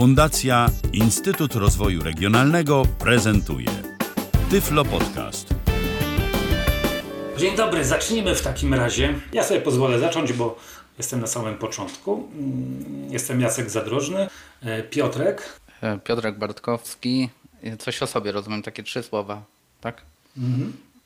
Fundacja Instytut Rozwoju Regionalnego prezentuje Tyflo Podcast. Dzień dobry, zacznijmy w takim razie. Ja sobie pozwolę zacząć, bo jestem na samym początku. Mm, Jestem Jacek Zadrożny, e, Piotrek. E, Piotrek Bartkowski. Coś o sobie, rozumiem, takie trzy słowa, tak?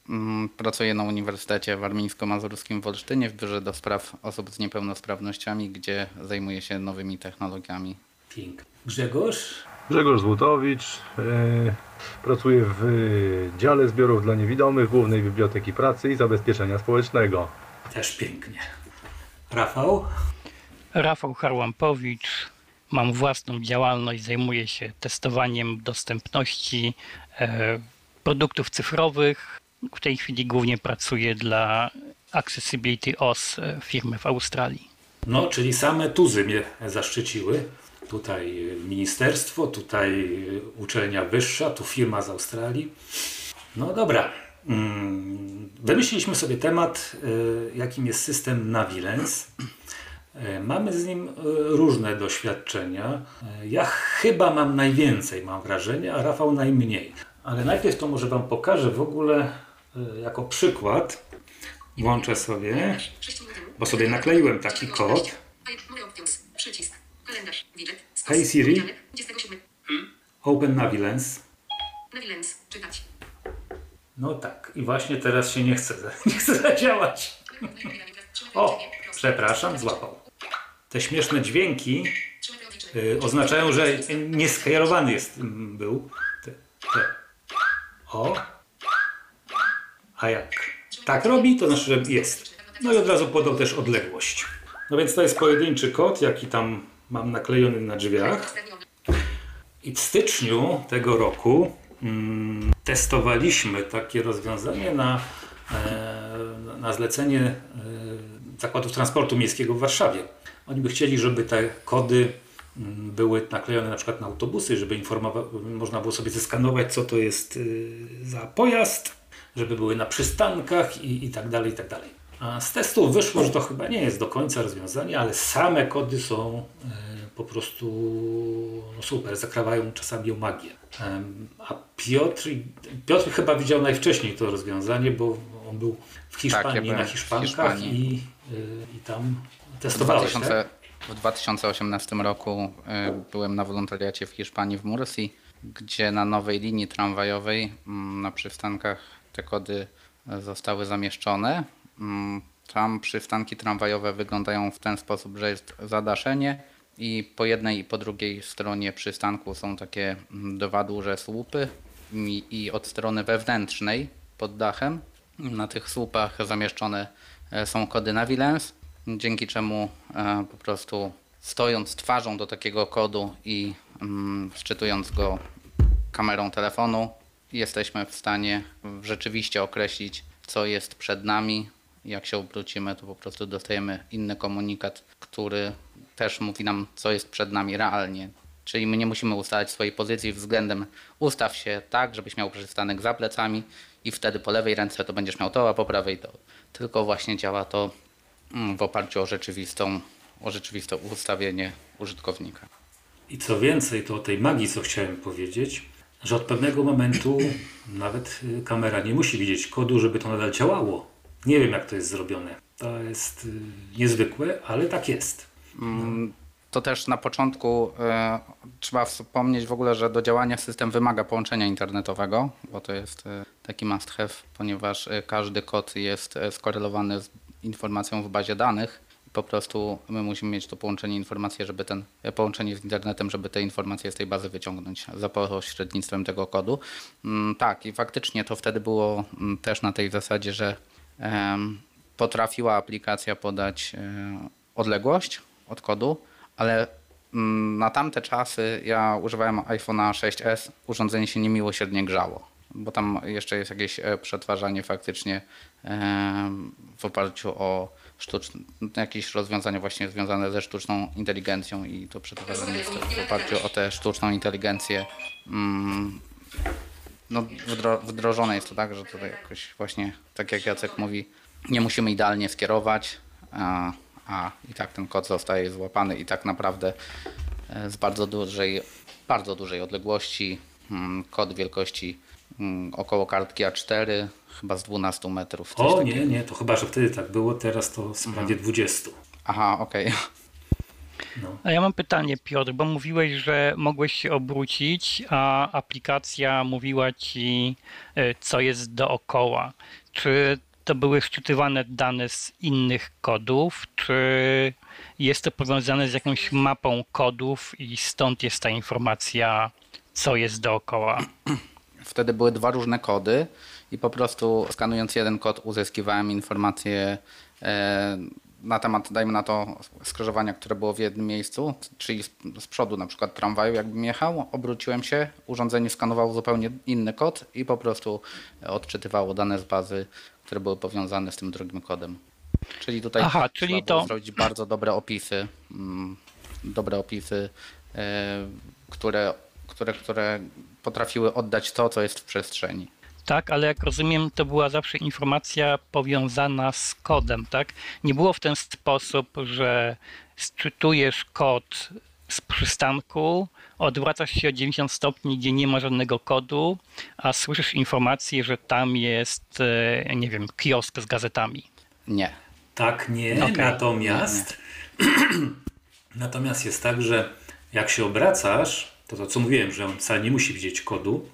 Mm, Pracuję na Uniwersytecie Warmińsko-Mazurskim w Olsztynie w Biurze do Spraw Osób z Niepełnosprawnościami, gdzie zajmuję się nowymi technologiami. Pięknie. Grzegorz. Grzegorz Złotowicz. E, pracuję w dziale zbiorów dla niewidomych Głównej Biblioteki Pracy i Zabezpieczenia Społecznego. Też pięknie. Rafał. Rafał Harłampowicz. Mam własną działalność, zajmuję się testowaniem dostępności e, produktów cyfrowych. W tej chwili głównie pracuję dla Accessibility OS e, firmy w Australii. No, czyli same tuzy mnie zaszczyciły. Tutaj e, ministerstwo, tutaj e, uczelnia wyższa, tu firma z Australii. No dobra. Mm, Wymyśliliśmy sobie temat, e, jakim jest system Navilens. Mamy z nim różne doświadczenia. Ja chyba mam najwięcej, mam wrażenie, a Rafał najmniej. Ale najpierw to może Wam pokażę w ogóle jako przykład. Włączę sobie, bo sobie nakleiłem taki kod. Kalendarz. Widget. Hey Siri. 27. Open Navilens. Navilens. Czytać. No tak, i właśnie teraz się nie chce, nie chce zadziałać. O, przepraszam, złapał. Te śmieszne dźwięki y, oznaczają, że nieskierowany jest, mm, był. Te, te. O. A jak tak robi, to znaczy, że jest. No i od razu podał też odległość. No więc to jest pojedynczy kod, jaki tam mam naklejony na drzwiach. I w styczniu tego roku mm, testowaliśmy takie rozwiązanie na, e, na zlecenie e, Zakładów Transportu Miejskiego w Warszawie. Oni by chcieli, żeby te kody mm, były naklejone na przykład na autobusy, żeby można było sobie zeskanować, co to jest y, za pojazd, żeby były na przystankach i, i tak dalej, i tak dalej. Z testów wyszło, że to chyba nie jest do końca rozwiązanie, ale same kody są e, po prostu no super, zakrawają czasami o magię. A Piotr, Piotr chyba widział najwcześniej to rozwiązanie, bo on był w Hiszpanii, byłem na w Hiszpankach Hiszpanii. i, y, i tam testowałeś, 2000, tak? w 2018 roku y, byłem na wolontariacie w Hiszpanii w Mursi, gdzie na nowej linii tramwajowej mm, na przystankach te kody zostały zamieszczone. Mm, Tam przystanki tramwajowe wyglądają w ten sposób, że jest zadaszenie i po jednej i po drugiej stronie przystanku są takie mm, dwa duże słupy i, i od strony wewnętrznej pod dachem na tych słupach zamieszczone e, są kody Navilens, dzięki czemu e, po prostu stojąc twarzą do takiego kodu i mm, szczytując go kamerą telefonu, jesteśmy w stanie rzeczywiście określić, co jest przed nami. Jak się obrócimy, to po prostu dostajemy inny komunikat, który też mówi nam, co jest przed nami realnie. Czyli my nie musimy ustalać swojej pozycji względem ustaw się tak, żebyś miał przystanek za plecami i wtedy po lewej ręce to będziesz miał to, a po prawej to. Tylko właśnie działa to mm, w oparciu o rzeczywistą, o rzeczywiste ustawienie użytkownika. I co więcej, to o tej magii, co chciałem powiedzieć, że od pewnego momentu nawet y, kamera nie musi widzieć kodu, żeby to nadal działało. Nie wiem, jak to jest zrobione. To jest y, niezwykłe, ale tak jest. To też na początku e, trzeba wspomnieć w ogóle, że do działania system wymaga połączenia internetowego, bo to jest e, taki must have, ponieważ każdy kod jest skorelowany z informacją w bazie danych. Po prostu my musimy mieć to połączenie informacje, żeby ten połączenie z internetem, żeby te informacje z tej bazy wyciągnąć za pośrednictwem tego kodu. Mm, tak, i faktycznie to wtedy było mm, też na tej zasadzie, że potrafiła aplikacja podać e, odległość od kodu, ale mm, na tamte czasy ja używałem iPhone'a 6s, urządzenie się niemiłosiernie grzało, bo tam jeszcze jest jakieś e, przetwarzanie faktycznie w oparciu o sztuczne, jakieś rozwiązania właśnie związane ze sztuczną inteligencją i to przetwarzanie jest w oparciu o tę sztuczną inteligencję mm, no, wdro, wdrożone jest to tak, że tutaj jakoś właśnie, tak jak Jacek mówi, nie musimy idealnie skierować, a, a i tak ten kod zostaje złapany i tak naprawdę e, z bardzo dużej, bardzo dużej odległości. Mm, Kod wielkości mm, około kartki A4, chyba z 12 metrów. O takiego. nie, nie, to chyba, że wtedy tak było, teraz to z prawie 20. Aha, okej. A ja mam pytanie, Piotr, bo mówiłeś, że mogłeś się obrócić, a aplikacja mówiła ci, y, co jest dookoła. Czy to były szczytywane dane z innych kodów, czy jest to powiązane z jakąś mapą kodów i stąd jest ta informacja, co jest dookoła? Wtedy były dwa różne kody i po prostu skanując jeden kod uzyskiwałem informacje e, na temat, dajmy na to, skrzyżowania, które było w jednym miejscu, czyli z, z przodu na przykład tramwaju jakbym jechał, obróciłem się, urządzenie skanowało zupełnie inny kod i po prostu odczytywało dane z bazy, które były powiązane z tym drugim kodem. Czyli tutaj Aha, czyli to- zrobić bardzo dobre opisy, mm, dobre opisy, e, które, które, które potrafiły oddać to, co jest w przestrzeni. Tak, ale jak rozumiem, to była zawsze informacja powiązana z kodem, tak? Nie było w ten sposób, że sczytujesz kod z przystanku, odwracasz się o 90 stopni, gdzie nie ma żadnego kodu, a słyszysz informację, że tam jest, e, nie wiem, kiosk z gazetami. Nie. Tak, nie. Okej. Natomiast, natomiast jest tak, że jak się obracasz, to to co mówiłem, że on wcale nie musi widzieć kodu.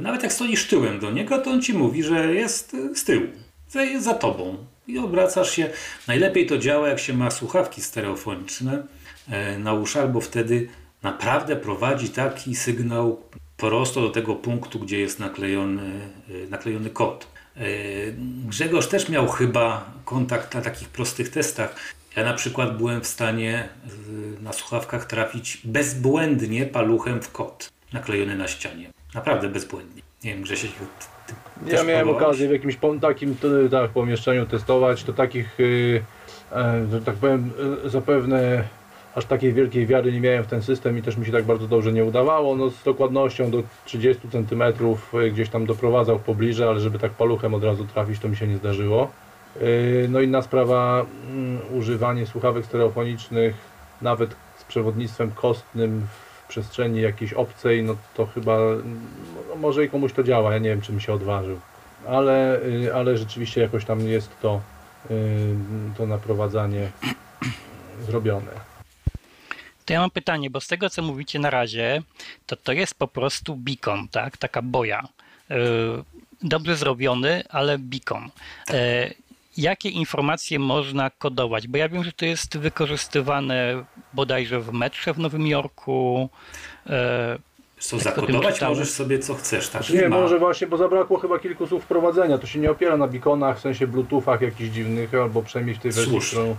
Nawet jak stoisz tyłem do niego, to on ci mówi, że jest y, z tyłu, że jest za tobą. I obracasz się. Najlepiej to działa, jak się ma słuchawki stereofoniczne e, na uszach, bo wtedy naprawdę prowadzi taki sygnał prosto do tego punktu, gdzie jest naklejony, y, naklejony kod. E, Grzegorz też miał chyba kontakt na takich prostych testach. Ja na przykład byłem w stanie y, na słuchawkach trafić bezbłędnie paluchem w kod naklejony na ścianie. Naprawdę bezbłędnie. Nie wiem, Grzesiek, ty, Ja miałem próbowałeś? okazję w jakimś takim tak, pomieszczeniu testować, to takich, y, e, że tak powiem, y, zapewne aż takiej wielkiej wiary nie miałem w ten system i też mi się tak bardzo dobrze nie udawało. No, z dokładnością do 30 cm gdzieś tam doprowadzał pobliże, ale żeby tak paluchem od razu trafić, to mi się nie zdarzyło. Y, No inna sprawa, mm, używanie słuchawek stereofonicznych, nawet z przewodnictwem kostnym w przestrzeni jakiejś obcej, no to chyba, no może i komuś to działa, ja nie wiem, czy mi się odważył. Ale, y, ale rzeczywiście jakoś tam jest to, y, to naprowadzanie zrobione. To ja mam pytanie, bo z tego co mówicie na razie, to to jest po prostu beacon, tak? Taka boja. Yy, Dobrze zrobiony, ale beacon. E, Jakie informacje można kodować? Bo ja wiem, że to jest wykorzystywane bodajże w metrze w Nowym Jorku. E, Co, Jak tym zakodować możesz sobie co chcesz. Tak Nie, ma. może właśnie, bo zabrakło chyba kilku słów wprowadzenia. To się nie opiera na beaconach, w sensie bluetoothach jakichś dziwnych, albo przynajmniej w tej wersji, Słusznie. którą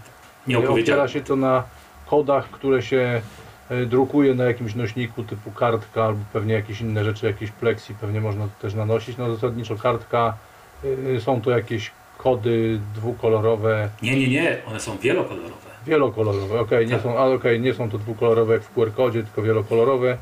Nie opiera się to na kodach, które się e, drukuje na jakimś nośniku typu kartka albo pewnie jakieś inne rzeczy, jakieś plexi pewnie można też nanosić. No zasadniczo kartka, y, są to jakieś kody dwukolorowe, Nie, nie, nie. One są wielokolorowe. wielokolorowe, okej, nie Tak. są, ale okej, nie są to dwukolorowe jak w QR-kodzie, tylko wielokolorowe.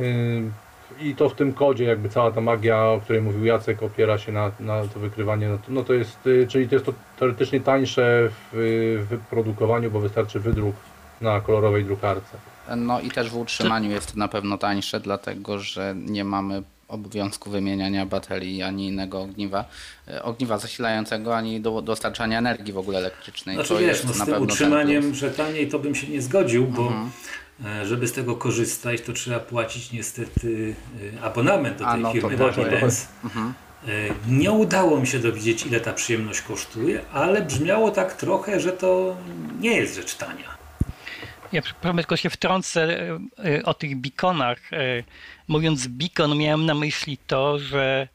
Yy, I to w tym kodzie jakby cała ta magia, o której mówił Jacek, opiera się na, na to wykrywanie. No to, no to jest, yy, czyli to jest to teoretycznie tańsze w yy, wyprodukowaniu, bo wystarczy wydruk na kolorowej drukarce. No i też w utrzymaniu jest na pewno tańsze, dlatego że nie mamy obowiązku wymieniania baterii ani innego ogniwa, e, ogniwa zasilającego, ani do, dostarczania energii w ogóle elektrycznej. Znaczy To wiesz, jest no z na tym ten utrzymaniem, plus. że taniej to bym się nie zgodził, bo Mhm. e, żeby z tego korzystać, to trzeba płacić niestety e, abonament do A, tej no firmy Navilens. Mhm. Nie udało mi się dowiedzieć, ile ta przyjemność kosztuje, ale brzmiało tak trochę, że to nie jest rzecz tania. Ja przepraszam, tylko się wtrącę e, e, o tych beaconach. E, Mówiąc beacon, miałem na myśli to, że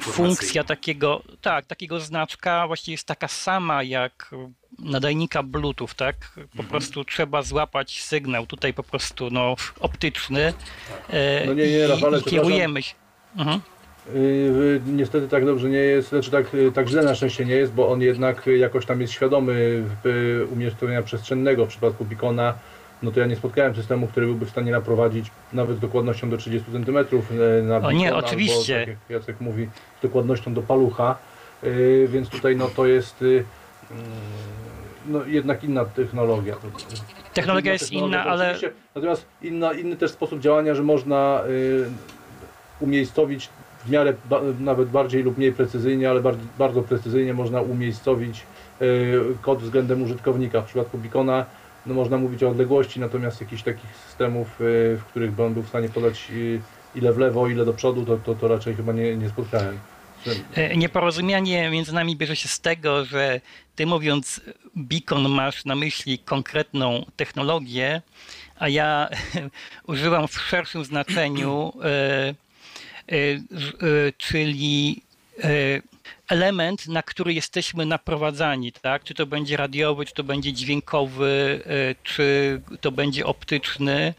funkcja takiego, tak, takiego znaczka właściwie jest taka sama jak nadajnika Bluetooth, tak? Po Mhm. prostu trzeba złapać sygnał tutaj po prostu no, optyczny e, No nie, nie, i, Rafale, i kierujemy się. Mhm. Yy, niestety tak dobrze nie jest, znaczy tak, yy, tak źle na szczęście nie jest, bo on jednak jakoś tam jest świadomy umiejscowienia przestrzennego w przypadku Beacona. No to ja nie spotkałem systemu, który byłby w stanie naprowadzić nawet z dokładnością do 30 cm na O nie, Beacona, oczywiście. Albo, tak jak Jacek mówi, z dokładnością do palucha, yy, więc tutaj no to jest yy, no, jednak inna technologia. Technologia jest technologia, inna, ale oczywiście. Natomiast inna, inny też sposób działania, że można y, umiejscowić w miarę ba, nawet bardziej lub mniej precyzyjnie, ale bardzo, bardzo precyzyjnie można umiejscowić kod względem użytkownika. W przypadku Beacona no, można mówić o odległości, natomiast jakichś takich systemów, y, w których by on był w stanie podać y, ile w lewo, ile do przodu, to, to, to raczej chyba nie, nie spotkałem. E, Nieporozumienie między nami bierze się z tego, że ty mówiąc beacon masz na myśli konkretną technologię, a ja używam w szerszym znaczeniu, e, e, czyli element, na który jesteśmy naprowadzani, tak? Czy to będzie radiowy, czy to będzie dźwiękowy, e, czy to będzie optyczny,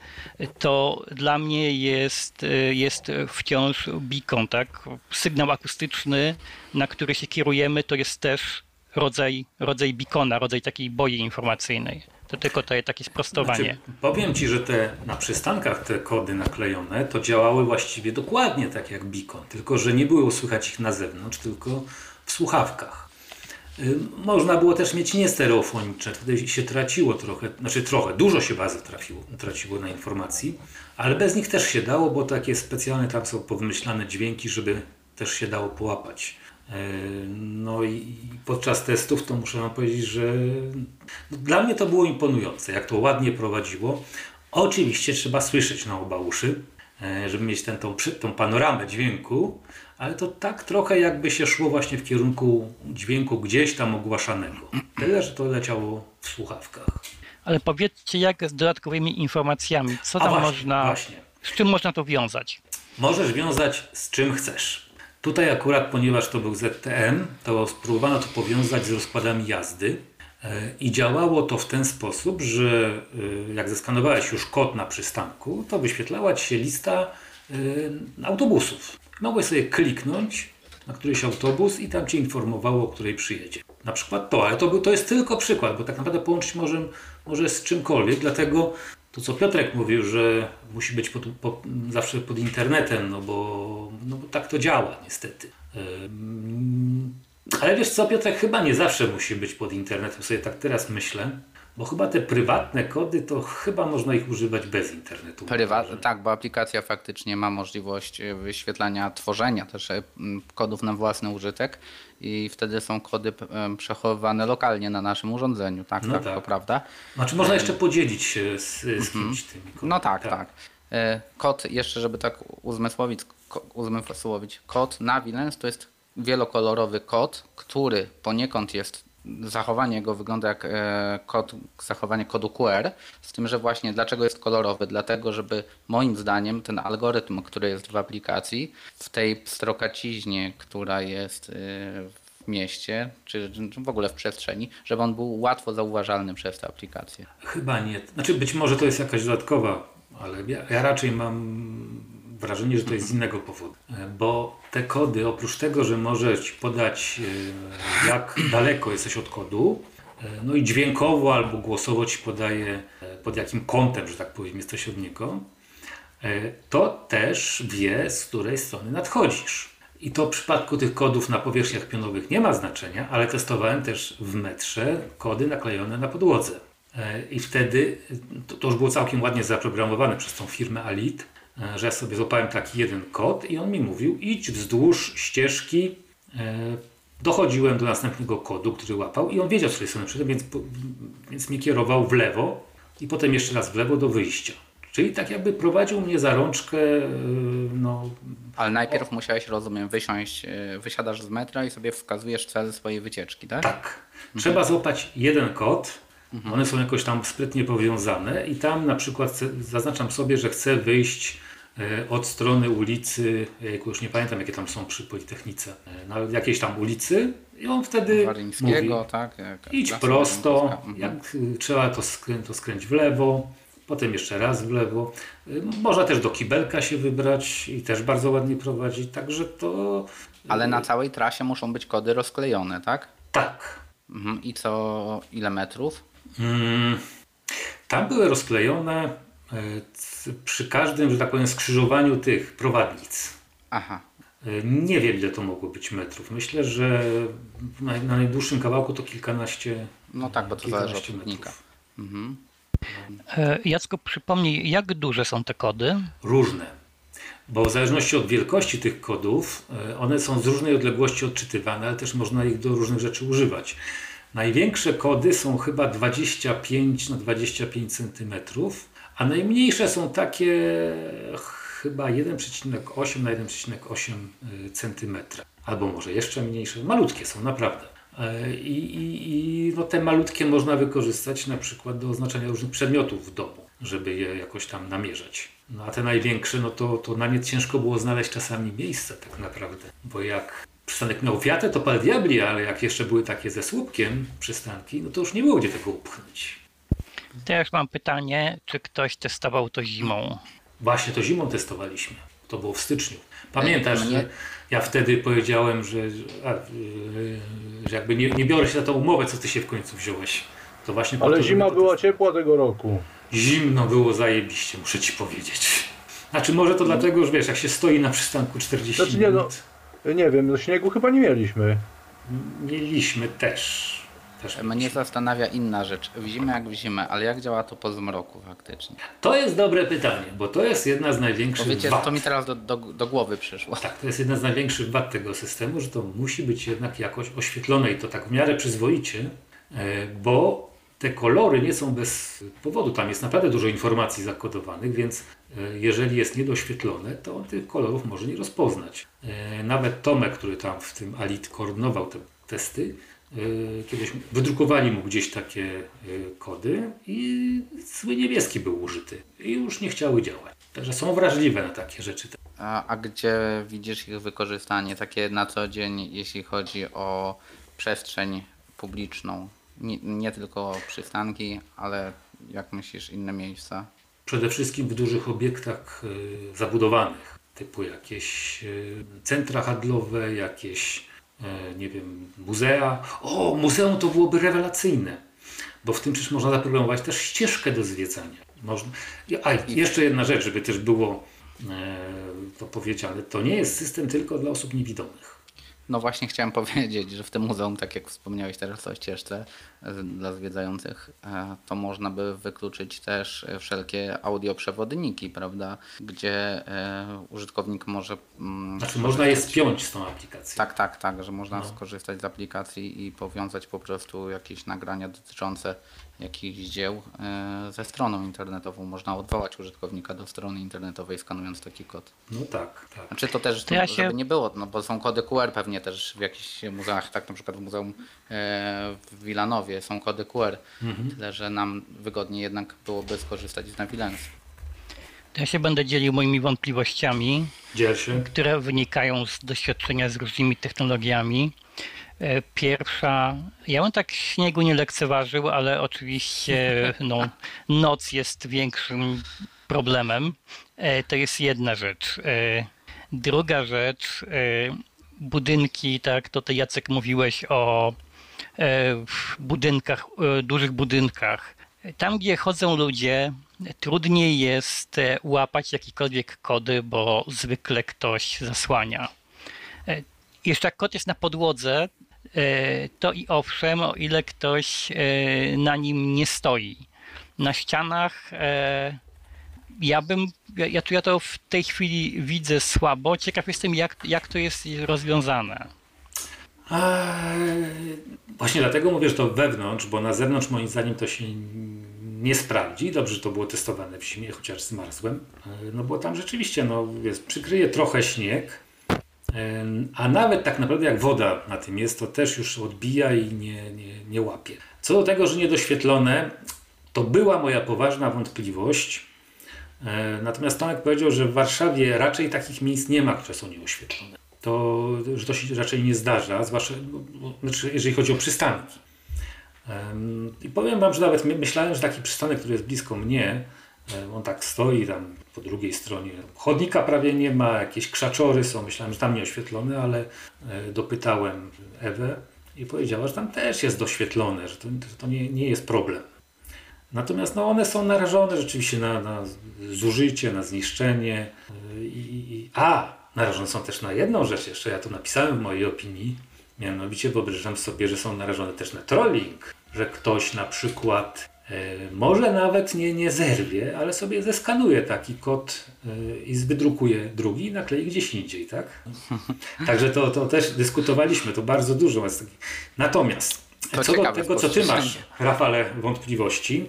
to dla mnie jest, e, jest wciąż beacon, tak? Sygnał akustyczny, na który się kierujemy, to jest też rodzaj, rodzaj beacona, rodzaj takiej boi informacyjnej. To tylko to jest takie sprostowanie. Znaczy, powiem Ci, że te na przystankach te kody naklejone to działały właściwie dokładnie tak jak beacon, tylko że nie było słychać ich na zewnątrz, tylko w słuchawkach. Można było też mieć niestereofoniczne, wtedy się traciło trochę, znaczy trochę, dużo się bardzo trafiło, traciło na informacji, ale bez nich też się dało, bo takie specjalne tam są powymyślane dźwięki, żeby też się dało połapać. Y, No i podczas testów to muszę Wam powiedzieć, że dla mnie to było imponujące, jak to ładnie prowadziło. Oczywiście trzeba słyszeć na oba uszy, e, żeby mieć ten, tą, tą panoramę dźwięku, ale to tak trochę jakby się szło właśnie w kierunku dźwięku gdzieś tam ogłaszanego. Tyle, że to leciało w słuchawkach. Ale powiedzcie, jak z dodatkowymi informacjami, co tam właśnie, można, właśnie. z czym można to wiązać? Możesz wiązać z czym chcesz. Tutaj akurat, ponieważ to był ZTM, to spróbowano to powiązać z rozkładami jazdy e, i działało to w ten sposób, że e, jak zeskanowałeś już kod na przystanku, to wyświetlała Ci się lista e, autobusów. Mogłeś sobie kliknąć na któryś autobus i tam Cię informowało, o której przyjedzie. Na przykład to, ale to, był- to jest tylko przykład, bo tak naprawdę połączyć może, może z czymkolwiek, dlatego to, co Piotrek mówił, że musi być pod, po, zawsze pod internetem, no bo, no bo tak to działa niestety. Ale wiesz co, Piotrek, chyba nie zawsze musi być pod internetem, sobie tak teraz myślę, bo chyba te prywatne kody, to chyba można ich używać bez internetu. Prywat, tak, bo aplikacja faktycznie ma możliwość e, wyświetlania, tworzenia też e, kodów na własny użytek i wtedy są kody przechowywane lokalnie na naszym urządzeniu. Tak, No tak, tak. to prawda. Znaczy można jeszcze podzielić się z, z kimś tymi kodami. No tak, tak. E, Kod, jeszcze żeby tak uzmysłowić, uzmysłowić, kod Navilens to jest wielokolorowy kod, który poniekąd jest, zachowanie jego wygląda jak e, kod, zachowanie kodu QR, z tym, że właśnie dlaczego jest kolorowy? Dlatego, żeby moim zdaniem ten algorytm, który jest w aplikacji, w tej strokaciźnie, która jest e, w mieście, czy w ogóle w przestrzeni, żeby on był łatwo zauważalny przez tę aplikację. Chyba nie. Znaczy być może to jest jakaś dodatkowa, ale ja, ja raczej mam wrażenie, że to jest z innego powodu. E, Bo te kody, oprócz tego, że może Ci podać e, jak daleko jesteś od kodu, e, no i dźwiękowo albo głosowo Ci podaje pod jakim kątem, że tak powiem, jesteś od niego, to też wie, z której strony nadchodzisz. I to w przypadku tych kodów na powierzchniach pionowych nie ma znaczenia, ale testowałem też w metrze kody naklejone na podłodze. I wtedy to, już było całkiem ładnie zaprogramowane przez tą firmę Alit, że ja sobie złapałem taki jeden kod i on mi mówił idź wzdłuż ścieżki. e, Dochodziłem do następnego kodu, który łapał i on wiedział, której strony przyszedłem, więc, więc mnie kierował w lewo i potem jeszcze raz w lewo do wyjścia. Czyli tak jakby prowadził mnie za rączkę, e, no, Ale najpierw musiałeś, rozumiem, wysiąść, e, wysiadasz z metra i sobie wskazujesz cel swojej wycieczki, tak? Tak. Trzeba złapać jeden kod. One są jakoś tam sprytnie powiązane i tam na przykład zaznaczam sobie, że chcę wyjść e, od strony ulicy, jejku, już nie pamiętam jakie tam są przy Politechnice, e, na jakiejś tam ulicy i on wtedy mówi, tak? idź prosto. Mhm. jak trzeba to, skrę, to skręć w lewo, potem jeszcze raz w lewo. Y, Można też do kibelka się wybrać i też bardzo ładnie prowadzić, także to Ale na całej trasie muszą być kody rozklejone, tak? tak. Mhm. I co, ile metrów? Mm, Tam były rozklejone e, przy każdym, że tak powiem, skrzyżowaniu tych prowadnic. Aha. E, Nie wiem, ile to mogło być metrów. Myślę, że na, na najdłuższym kawałku to kilkanaście No tak, bo to zależy od metrów. Mhm. E, Jacku, przypomnij, jak duże są te kody? Różne. Bo w zależności od wielkości tych kodów, e, one są z różnej odległości odczytywane, ale też można ich do różnych rzeczy używać. Największe kody są chyba 25 na 25 cm, a najmniejsze są takie chyba 1,8 na 1,8 cm. Albo może jeszcze mniejsze. Malutkie są, naprawdę. E, I, i, i no te malutkie można wykorzystać na przykład do oznaczania różnych przedmiotów w domu, żeby je jakoś tam namierzać. No a te największe, no to, to na nie ciężko było znaleźć czasami miejsce tak naprawdę. Bo jak przystanek miał wiatę, to pal diabli, ale jak jeszcze były takie ze słupkiem przystanki, no to już nie było gdzie tego upchnąć. Też mam pytanie, czy ktoś testował to zimą? Właśnie to zimą testowaliśmy. To było w styczniu. Pamiętasz, że ja wtedy powiedziałem, że, a, że jakby nie, nie biorę się za tą umowę, co ty się w końcu wziąłeś. To właśnie Ale to, zima to była testować. ciepła tego roku. Zimno było zajebiście, muszę ci powiedzieć. Znaczy może to dlatego, że wiesz, jak się stoi na przystanku 40 Znaczy nie, no- minut, Nie wiem, no śniegu chyba nie mieliśmy. mieliśmy też. Też Mnie mieliśmy. zastanawia inna rzecz. W zimę jak w zimę, ale jak działa to po zmroku faktycznie? To jest dobre pytanie, bo to jest jedna z Bo największych wiecie, wad. to mi teraz do, do, do głowy przyszło. Tak, to jest jedna z największych wad tego systemu, że to musi być jednak jakoś oświetlone i to tak w miarę przyzwoicie, e, bo te kolory nie są bez powodu. Tam jest naprawdę dużo informacji zakodowanych, więc e, jeżeli jest niedoświetlone, to on tych kolorów może nie rozpoznać. E, Nawet Tomek, który tam w tym Alit koordynował te testy, e, kiedyś wydrukowali mu gdzieś takie e, kody i zły niebieski był użyty i już nie chciały działać. Także są wrażliwe na takie rzeczy. A, a gdzie widzisz ich wykorzystanie takie na co dzień, jeśli chodzi o przestrzeń publiczną? Nie, nie tylko przystanki, ale jak myślisz inne miejsca? Przede wszystkim w dużych obiektach y, zabudowanych, typu jakieś centra handlowe, jakieś, nie wiem, muzea. O, muzeum to byłoby rewelacyjne, bo w tym przecież można zaprogramować też ścieżkę do zwiedzania. Można... A jeszcze jedna rzecz, żeby też było e, to powiedziane, to nie jest system tylko dla osób niewidomych. No właśnie chciałem powiedzieć, że w tym muzeum, tak jak wspomniałeś teraz o ścieżce e, dla zwiedzających, e, to można by wykluczyć też e, wszelkie audioprzewodniki, prawda? Gdzie użytkownik może... mm, Znaczy można je spiąć z tą aplikacją. Tak, tak, tak, że można skorzystać z aplikacji i powiązać po prostu jakieś nagrania dotyczące jakichś dzieł e, ze stroną internetową. Można odwołać użytkownika do strony internetowej skanując taki kod. No tak, tak. Znaczy to też, To ja żeby się- nie było, no bo są kody QR pewnie też w jakichś muzeach, tak na przykład w Muzeum e, w Wilanowie są kody QR, tyle że nam wygodniej jednak byłoby skorzystać z Navilens. To ja się będę dzielił moimi wątpliwościami, które wynikają z doświadczenia z różnymi technologiami. E, Pierwsza, ja bym tak śniegu nie lekceważył, ale oczywiście no, noc jest większym problemem. E, To jest jedna rzecz. E, Druga rzecz, budynki, tak, to ty Jacek mówiłeś o budynkach, dużych budynkach. Tam, gdzie chodzą ludzie, trudniej jest łapać jakiekolwiek kody, bo zwykle ktoś zasłania. Jeszcze jak kod jest na podłodze, to i owszem, o ile ktoś e, na nim nie stoi. Na ścianach e, ja bym, ja, tu ja to w tej chwili widzę słabo. Ciekaw jestem, jak, jak to jest rozwiązane. Właśnie dlatego mówię, że to wewnątrz, bo na zewnątrz moim zdaniem to się nie sprawdzi. Dobrze, że to było testowane w zimie, chociaż zmarzłem. No bo tam rzeczywiście no, jest, przykryje trochę śnieg, a nawet tak naprawdę jak woda na tym jest, to też już odbija i nie, nie, nie łapie. Co do tego, że niedoświetlone, to była moja poważna wątpliwość. E, Natomiast Tomek powiedział, że w Warszawie raczej takich miejsc nie ma, które są nieoświetlone. To, że to się raczej nie zdarza, zwłaszcza znaczy, jeżeli chodzi o przystanki. I powiem Wam, że nawet my- myślałem, że taki przystanek, który jest blisko mnie, e, on tak stoi tam po drugiej stronie. Chodnika prawie nie ma, jakieś krzaczory są. Myślałem, że tam nie oświetlone, ale e, dopytałem Ewę i powiedziała, że tam też jest doświetlone, że to, że to nie, nie jest problem. Natomiast no, one są narażone rzeczywiście na, na zużycie, na zniszczenie. Yy, I, i, a, narażone są też na jedną rzecz jeszcze, ja to napisałem w mojej opinii. Mianowicie wyobrażam sobie, że są narażone też na trolling. że ktoś na przykład e, może nawet nie, nie zerwie, ale sobie zeskanuje taki kod e, i wydrukuje drugi i naklei gdzieś indziej, tak? Także to, to też dyskutowaliśmy, to bardzo dużo jest. Natomiast To co do tego, co ty masz. Rafale, wątpliwości,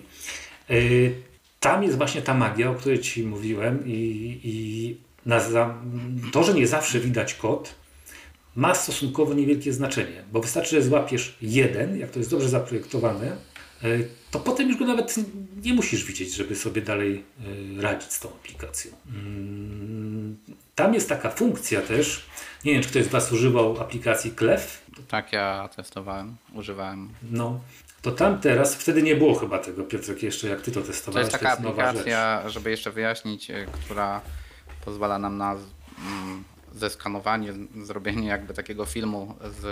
y, tam jest właśnie ta magia, o której ci mówiłem i, i za, to, że nie zawsze widać kod, ma stosunkowo niewielkie znaczenie, bo wystarczy, że złapiesz jeden, jak to jest dobrze zaprojektowane, to potem już go nawet nie musisz widzieć, żeby sobie dalej y, radzić z tą aplikacją. Mm, Tam jest taka funkcja też, nie wiem, czy ktoś z Was używał aplikacji Clef, Tak, ja testowałem, używałem. no, to tam teraz, wtedy nie było chyba tego, Piotrek, jeszcze jak ty to To testowałeś. jest taka nowa rzecz. aplikacja, żeby jeszcze wyjaśnić, e, która pozwala nam na mm, zeskanowanie, zrobienie jakby takiego filmu z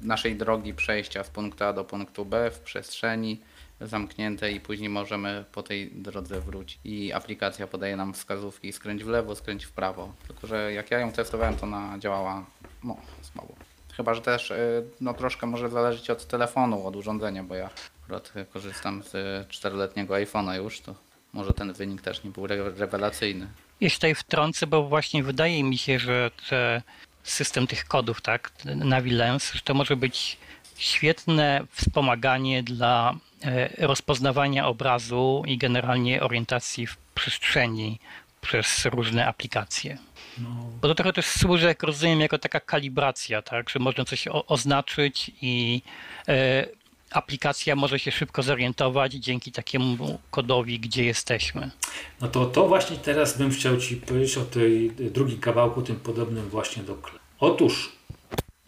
naszej drogi przejścia z punktu A do punktu B w przestrzeni zamkniętej i później możemy po tej drodze wrócić. I aplikacja podaje nam wskazówki skręć w lewo, skręć w prawo. Tylko, że jak ja ją testowałem, to ona działała no, słabo. Chyba, że też y, no, troszkę może zależeć od telefonu, od urządzenia, bo ja akurat korzystam z czteroletniego iPhone'a już, to może ten wynik też nie był re- rewelacyjny. Jeszcze tutaj wtrącę, bo właśnie wydaje mi się, że te system tych kodów, tak, Navilens, że to może być świetne wspomaganie dla e, rozpoznawania obrazu i generalnie orientacji w przestrzeni przez różne aplikacje. Bo to trochę też służy, jak rozumiem, jako taka kalibracja, tak, że można coś o, oznaczyć i e, aplikacja może się szybko zorientować dzięki takiemu kodowi, gdzie jesteśmy. No to, to właśnie teraz bym chciał Ci powiedzieć o tej drugim kawałku, tym podobnym właśnie do kle. Otóż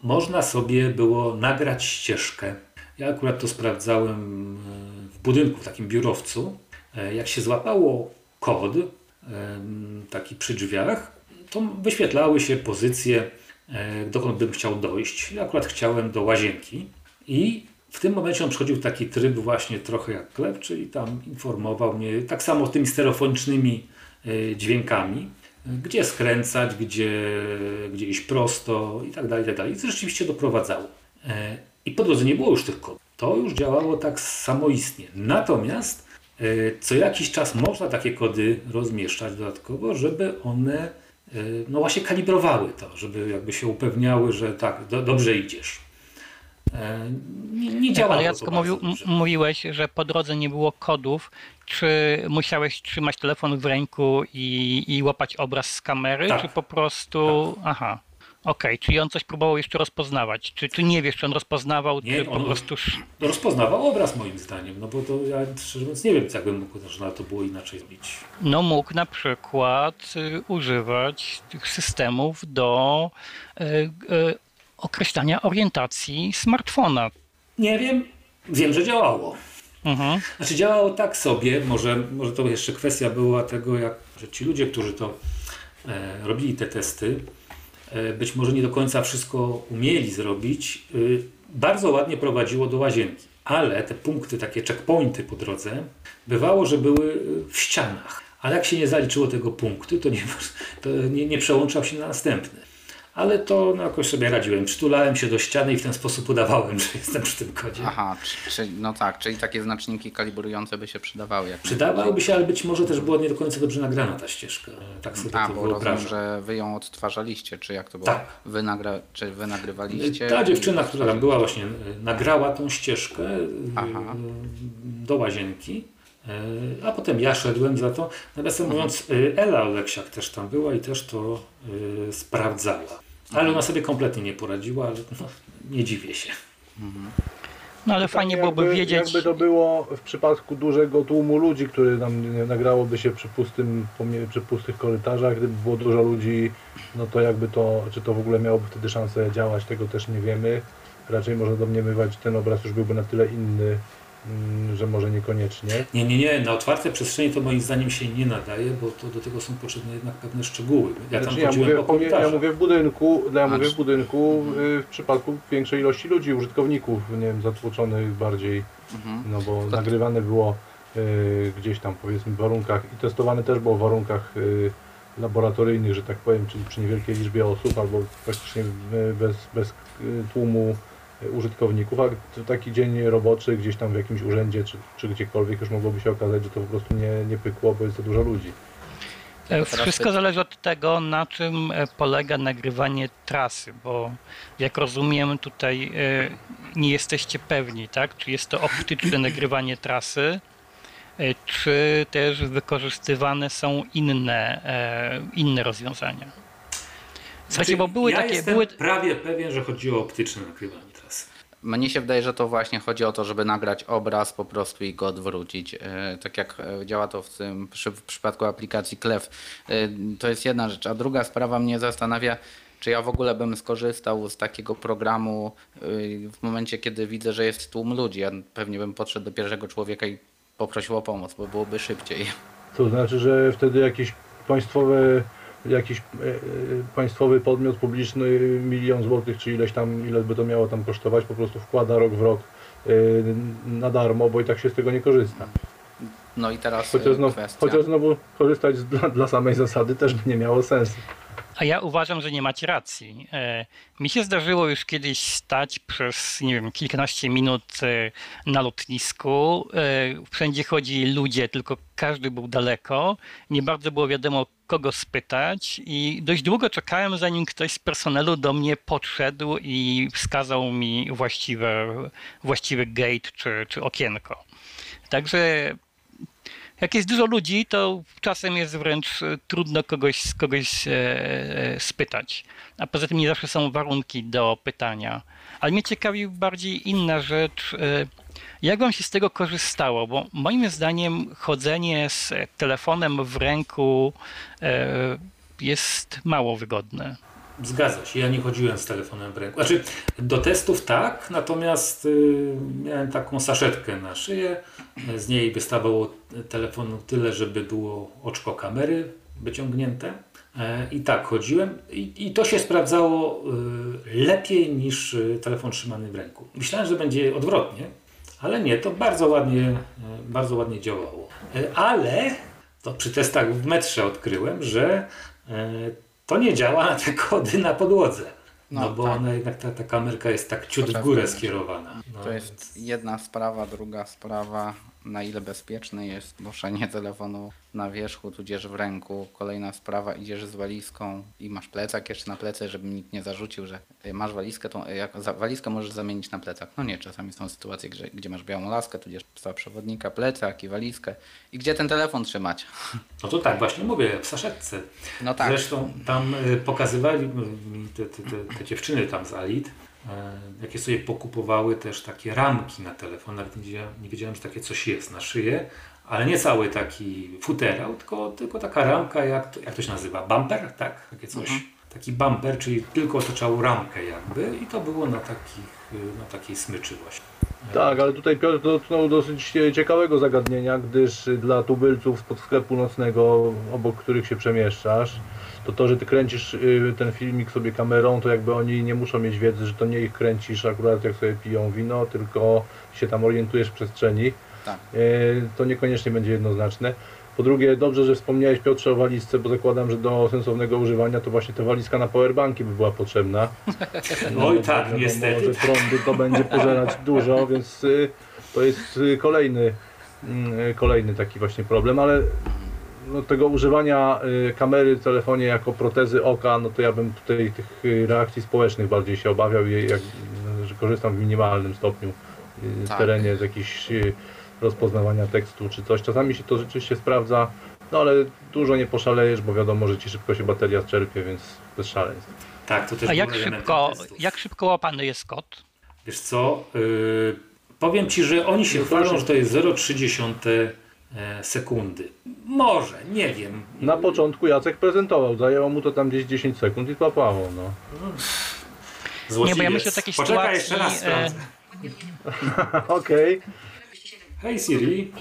można sobie było nagrać ścieżkę. Ja akurat to sprawdzałem e, w budynku, w takim biurowcu. E, Jak się złapało kod, em, taki przy drzwiach, to wyświetlały się pozycje, e, dokąd bym chciał dojść. Ja akurat chciałem do łazienki i w tym momencie on przechodził taki tryb właśnie trochę jak klep, czyli tam informował mnie tak samo tymi stereofonicznymi e, dźwiękami, gdzie skręcać, gdzie, gdzie iść prosto i tak dalej, i tak dalej. I to rzeczywiście doprowadzało. E, I po drodze nie było już tych kodów. To już działało tak samoistnie. Natomiast e, co jakiś czas można takie kody rozmieszczać dodatkowo, żeby one no właśnie kalibrowały to, żeby jakby się upewniały, że tak, do, dobrze idziesz. Nie, nie Tak, działało ale bardzo mówił, mówiłeś, że po drodze nie było kodów. Czy musiałeś trzymać telefon w ręku i, i łapać obraz z kamery, Tak. czy po prostu... Aha, okej, czyli on coś próbował jeszcze rozpoznawać. Czy, czy nie wiesz, czy on rozpoznawał, Nie, czy po on- prostu... sz- No, rozpoznawał obraz moim zdaniem, no bo to ja szczerze mówiąc nie wiem, jak bym mógł na to było inaczej zrobić. No mógł na przykład y, używać tych systemów do y, y, określania orientacji smartfona. Nie wiem, wiem, że działało. Mhm. Znaczy działało tak sobie, może, może to jeszcze kwestia była tego, jak że ci ludzie, którzy to e, robili te testy, e, być może nie do końca wszystko umieli zrobić, y, bardzo ładnie prowadziło do łazienki. Ale te punkty, takie checkpointy po drodze, bywało, że były y, w ścianach. Ale jak się nie zaliczyło tego punktu, to nie, to nie, nie przełączał się na następny. Ale to no, jakoś sobie radziłem. Przytulałem się do ściany i w ten sposób udawałem, że jestem przy tym kodzie. Aha, czy, czy, no tak, czyli takie znaczniki kalibrujące by się przydawały. Jak Przydawałoby się, ale być może też była nie do końca dobrze nagrana ta ścieżka. Tak sobie A, to bo rozumiem, że wy ją odtwarzaliście, czy jak to było? Tak. Wy nagra, czy wy nagrywaliście? Ta dziewczyna, która tam była właśnie, y, nagrała tą ścieżkę y, Aha. do łazienki, y, a potem ja szedłem za to. Nawiasem Mhm. mówiąc, Ela Oleksiak też tam była i też to sprawdzała. Ale ona sobie kompletnie nie poradziła, ale no, nie dziwię się. No ale fajnie byłoby jakby, wiedzieć... Jakby to było w przypadku dużego tłumu ludzi, który nam nagrałoby się przy, pustym, przy pustych korytarzach, gdyby było dużo ludzi, no to jakby to, czy to w ogóle miałoby wtedy szansę działać, tego też nie wiemy. Raczej można domniemywać, że ten obraz już byłby na tyle inny, że może niekoniecznie. Nie, nie, nie, na otwarte przestrzenie to moim zdaniem się nie nadaje, bo to do tego są potrzebne jednak pewne szczegóły. Ja tam Znaczy, ja, mówię, po ja mówię w budynku, ja mówię Znaczy- w budynku y, w przypadku większej ilości ludzi, użytkowników, nie wiem, zatłoczonych bardziej, Mhm. no bo To- nagrywane było y, gdzieś tam powiedzmy w warunkach i testowane też było w warunkach y, laboratoryjnych, że tak powiem, czyli przy niewielkiej liczbie osób albo praktycznie y, bez, bez y, tłumu użytkowników, a taki dzień roboczy gdzieś tam w jakimś urzędzie czy, czy gdziekolwiek już mogłoby się okazać, że to po prostu nie, nie pykło, bo jest za dużo ludzi. E, Wszystko zależy od tego, na czym e, polega nagrywanie trasy, bo jak rozumiem, tutaj e, nie jesteście pewni, tak? Czy jest to optyczne nagrywanie trasy, czy też wykorzystywane są inne, inne rozwiązania. Słuchajcie, bo były ja takie. jestem Były, prawie pewien, że chodzi o optyczne nagrywanie. Mnie się wydaje, że to właśnie chodzi o to, żeby nagrać obraz po prostu i go odwrócić. E, Tak jak e, działa to w, tym, w przypadku aplikacji Clef. E, To jest jedna rzecz. A druga sprawa mnie zastanawia, czy ja w ogóle bym skorzystał z takiego programu w momencie, kiedy widzę, że jest tłum ludzi. Ja pewnie bym podszedł do pierwszego człowieka i poprosił o pomoc, bo byłoby szybciej. To znaczy, że wtedy jakieś państwowe, jakiś e, e, państwowy podmiot publiczny milion złotych, czy ileś tam, ile by to miało tam kosztować, po prostu wkłada rok w rok e, na darmo, bo i tak się z tego nie korzysta. No i teraz Chociaż, znowu, kwestia. chociaż znowu korzystać dla, dla samej zasady też by nie miało sensu. A ja uważam, że nie macie racji. E, Mi się zdarzyło już kiedyś stać przez, nie wiem, kilkanaście minut e, na lotnisku. E, Wszędzie chodzi ludzie, tylko każdy był daleko. Nie bardzo było wiadomo, kogo spytać i dość długo czekałem, zanim ktoś z personelu do mnie podszedł i wskazał mi właściwe, właściwy gate czy, czy okienko. Także jak jest dużo ludzi, to czasem jest wręcz e, trudno kogoś, kogoś e, e, spytać. A poza tym nie zawsze są warunki do pytania. Ale mnie ciekawi bardziej inna rzecz. Jak wam się z tego korzystało? Bo moim zdaniem chodzenie z telefonem w ręku jest mało wygodne. Zgadza się, ja nie chodziłem z telefonem w ręku. Znaczy, do testów tak, natomiast y, miałem taką saszetkę na szyję. Z niej wystawało telefonu tyle, żeby było oczko kamery wyciągnięte. E, I tak chodziłem i, i to się sprawdzało y, lepiej niż y, telefon trzymany w ręku. Myślałem, że będzie odwrotnie, ale nie, to bardzo ładnie, e, bardzo ładnie działało. E, Ale to przy testach w metrze odkryłem, że e, to nie działa na te kody na podłodze. No, No, bo tak. ona jednak ta, ta kamerka jest tak ciut w górę skierowana. No, To jest jedna sprawa, druga sprawa, na ile bezpieczne jest noszenie telefonu na wierzchu, tudzież w ręku. Kolejna sprawa, idziesz z walizką i masz plecak jeszcze na plecy, żeby nikt nie zarzucił, że y, masz walizkę, to y, jak za, walizkę możesz zamienić na plecak. No nie, czasami są sytuacje, gdzie, gdzie masz białą laskę, tudzież psa przewodnika, plecak i walizkę. I gdzie ten telefon trzymać? no to tak, właśnie mówię, w saszetce. No tak. Zresztą tam y, pokazywali mi te, te, te, te dziewczyny tam z Alit, jakie sobie pokupowały też takie ramki na telefon. Nawet nie wiedziałem, nie wiedziałem, że takie coś jest na szyję, ale nie cały taki futerał, tylko, tylko taka ramka, jak to, jak to się nazywa? Bumper, tak? Takie coś. Taki bumper, czyli tylko otaczało ramkę jakby i to było na, takich, y, na takiej smyczy właśnie. Tak, ale tutaj Piotr dotknął dosyć ciekawego zagadnienia, gdyż dla tubylców spod sklepu nocnego, obok których się przemieszczasz, to to, że ty kręcisz y, ten filmik sobie kamerą, to jakby oni nie muszą mieć wiedzy, że to nie ich kręcisz akurat jak sobie piją wino, tylko się tam orientujesz w przestrzeni. Tak. Y, To niekoniecznie będzie jednoznaczne. Po drugie, dobrze, że wspomniałeś Piotrze o walizce, bo zakładam, że do sensownego używania to właśnie ta walizka na powerbanki by była potrzebna. Oj bo tak, wiadomo, niestety. że prądu to będzie pożerać dużo, więc y, to jest kolejny, mm, kolejny taki właśnie problem, ale no, tego używania y, kamery w telefonie jako protezy oka, no to ja bym tutaj tych y, reakcji społecznych bardziej się obawiał, i jak, że korzystam w minimalnym stopniu y, w Tak. terenie z jakichś y, rozpoznawania tekstu czy coś. Czasami się to rzeczywiście sprawdza, no ale dużo nie poszalejesz, bo wiadomo, że ci szybko się bateria czerpie, więc bez szaleństw. Tak, to też A jak szybko, testów. jak szybko łapany jest kod? Wiesz co, yy, powiem Ci, że oni się chwalą, że to jest 0,3 e, sekundy. Może, nie wiem. Na początku Jacek prezentował, zajęło mu to tam gdzieś 10 sekund i złapało, no. Złodziej Nie, bo ja myślę o takiej Poczekaj, sytuacji, jeszcze raz e, sprawdzę. Okej. Hej Siri,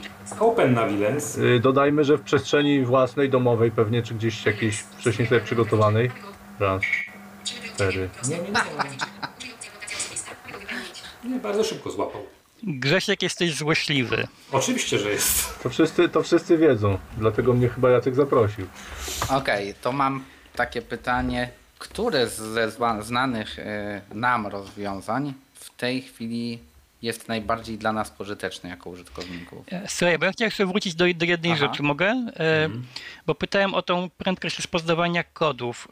open Navilens. Y, Dodajmy, że w przestrzeni własnej, domowej pewnie, czy gdzieś jakiejś wcześniej sobie przygotowanej. Raz, cztery. Nie, nie, nie, nie, bardzo szybko złapał. Grzesiek, jesteś złośliwy. Oczywiście, że jest. To wszyscy, to wszyscy wiedzą, dlatego mnie chyba Jacek zaprosił. Okej, to mam takie pytanie. Które ze znanych e, nam rozwiązań w tej chwili jest najbardziej dla nas pożyteczny jako użytkowników? E, Słuchaj, bo ja chciałem jeszcze wrócić do, do jednej Aha. rzeczy, mogę? E, Bo pytałem o tą prędkość rozpoznawania kodów.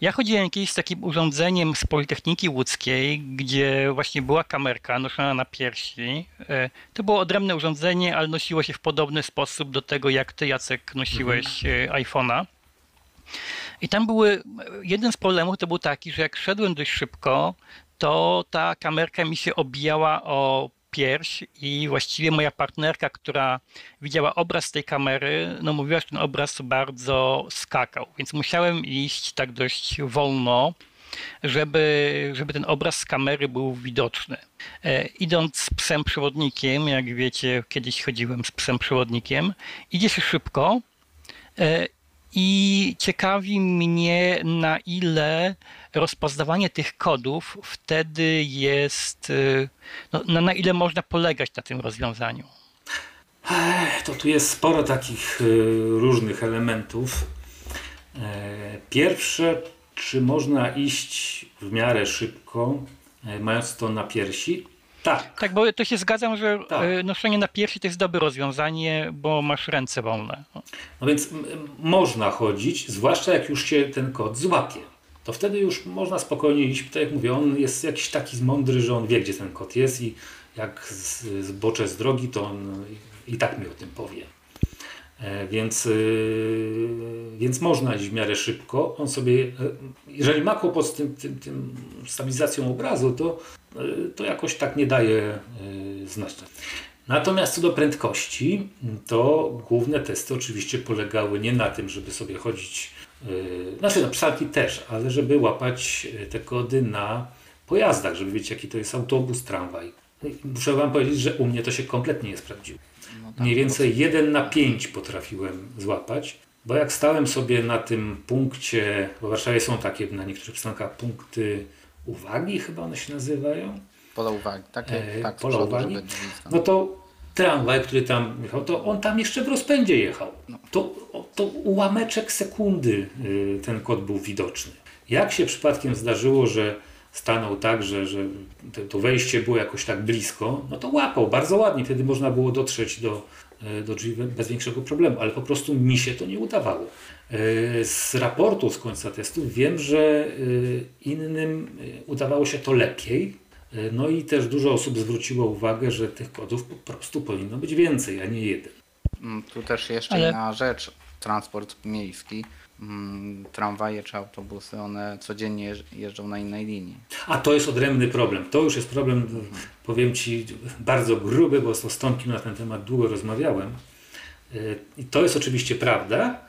Ja chodziłem kiedyś z takim urządzeniem z Politechniki Łódzkiej, gdzie właśnie była kamerka noszona na piersi. E, To było odrębne urządzenie, ale nosiło się w podobny sposób do tego, jak ty, Jacek, nosiłeś e, iPhone'a. I tam były, jeden z problemów to był taki, że jak szedłem dość szybko, to ta kamerka mi się obijała o pierś i właściwie moja partnerka, która widziała obraz tej kamery, no mówiła, że ten obraz bardzo skakał, więc musiałem iść tak dość wolno, żeby, żeby ten obraz z kamery był widoczny. E, idąc z psem przewodnikiem, jak wiecie, kiedyś chodziłem z psem przewodnikiem, idzie się szybko, E, I ciekawi mnie, na ile rozpoznawanie tych kodów wtedy jest, e, no, na, na ile można polegać na tym rozwiązaniu. To tu jest sporo takich y, różnych elementów. E, Pierwsze, czy można iść w miarę szybko, e, mając to na piersi? Tak. Tak, bo to się zgadzam, że Tak. e, noszenie na piersi to jest dobre rozwiązanie, bo masz ręce wolne. No więc można chodzić, zwłaszcza jak już się ten kod złapie. To wtedy już można spokojnie iść. Tak jak mówię, on jest jakiś taki mądry, że on wie, gdzie ten kod jest i jak zboczę z drogi, to on i tak mi o tym powie. E, Więc, y, więc można iść w miarę szybko. On sobie, e, jeżeli ma kłopot z tym, tym, tym stabilizacją obrazu, to, to jakoś tak nie daje e, znać. Natomiast co do prędkości, to główne testy oczywiście polegały nie na tym, żeby sobie chodzić, yy, znaczy na psalki też, ale żeby łapać te kody na pojazdach, żeby wiedzieć jaki to jest autobus, tramwaj. I Muszę Wam powiedzieć, że u mnie to się kompletnie nie sprawdziło. No tak, Mniej więcej 1 na 5 potrafiłem złapać, bo jak stałem sobie na tym punkcie, bo w Warszawie są takie na niektórych przystankach punkty uwagi, chyba one się nazywają, Pola uwagi, takie, tak, pola uwagi. drzwi no to tramwaj, który tam jechał, to on tam jeszcze w rozpędzie jechał. To, o- to ułameczek sekundy y, ten kod był widoczny. Jak się przypadkiem zdarzyło, że stanął tak, że, że to wejście było jakoś tak blisko, no to łapał bardzo ładnie. Wtedy można było dotrzeć do, y, do drzwi bez większego problemu, ale po prostu mi się to nie udawało. Y, Z raportu z końca testów wiem, że y, innym y, udawało się to lepiej. No i też dużo osób zwróciło uwagę, że tych kodów po prostu powinno być więcej, a nie jeden. Mm, Tu też jeszcze Ale- inna rzecz. Transport miejski, mm, tramwaje czy autobusy, one codziennie jeż- jeżdżą na innej linii. A to jest odrębny problem. To już jest problem, powiem Ci, bardzo gruby, bo z Tomkiem na ten temat długo rozmawiałem. I to jest oczywiście prawda,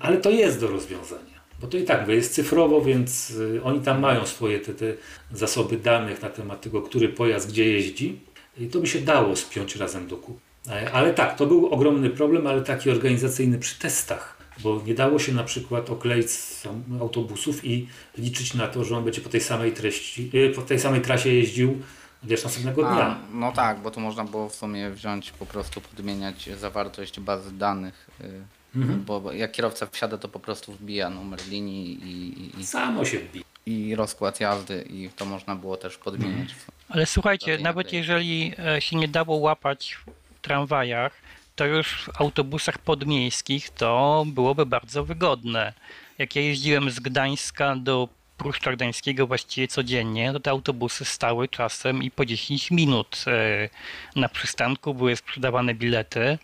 ale to jest do rozwiązania. Bo to i tak jest cyfrowo, więc y, oni tam mają swoje te, te zasoby danych na temat tego, który pojazd gdzie jeździ. I to by się dało spiąć razem do kupy. E, Ale tak, to był ogromny problem, ale taki organizacyjny przy testach, bo nie dało się na przykład okleić autobusów i liczyć na to, że on będzie po tej samej treści, y, po tej samej trasie jeździł wiesz, następnego A, dnia. no tak, bo tu można było w sumie wziąć, po prostu podmieniać zawartość bazy danych. Mhm. Bo jak kierowca wsiada, to po prostu wbija numer linii i, i, Samo się wbije. i, rozkład jazdy i to można było też podmieniać. Ale słuchajcie, nawet naklejki. jeżeli e, się nie dało łapać w tramwajach, to już w autobusach podmiejskich to byłoby bardzo wygodne. Jak ja jeździłem z Gdańska do Pruszcza Gdańskiego właściwie codziennie, to te autobusy stały czasem i po 10 minut e, na przystanku, były sprzedawane bilety.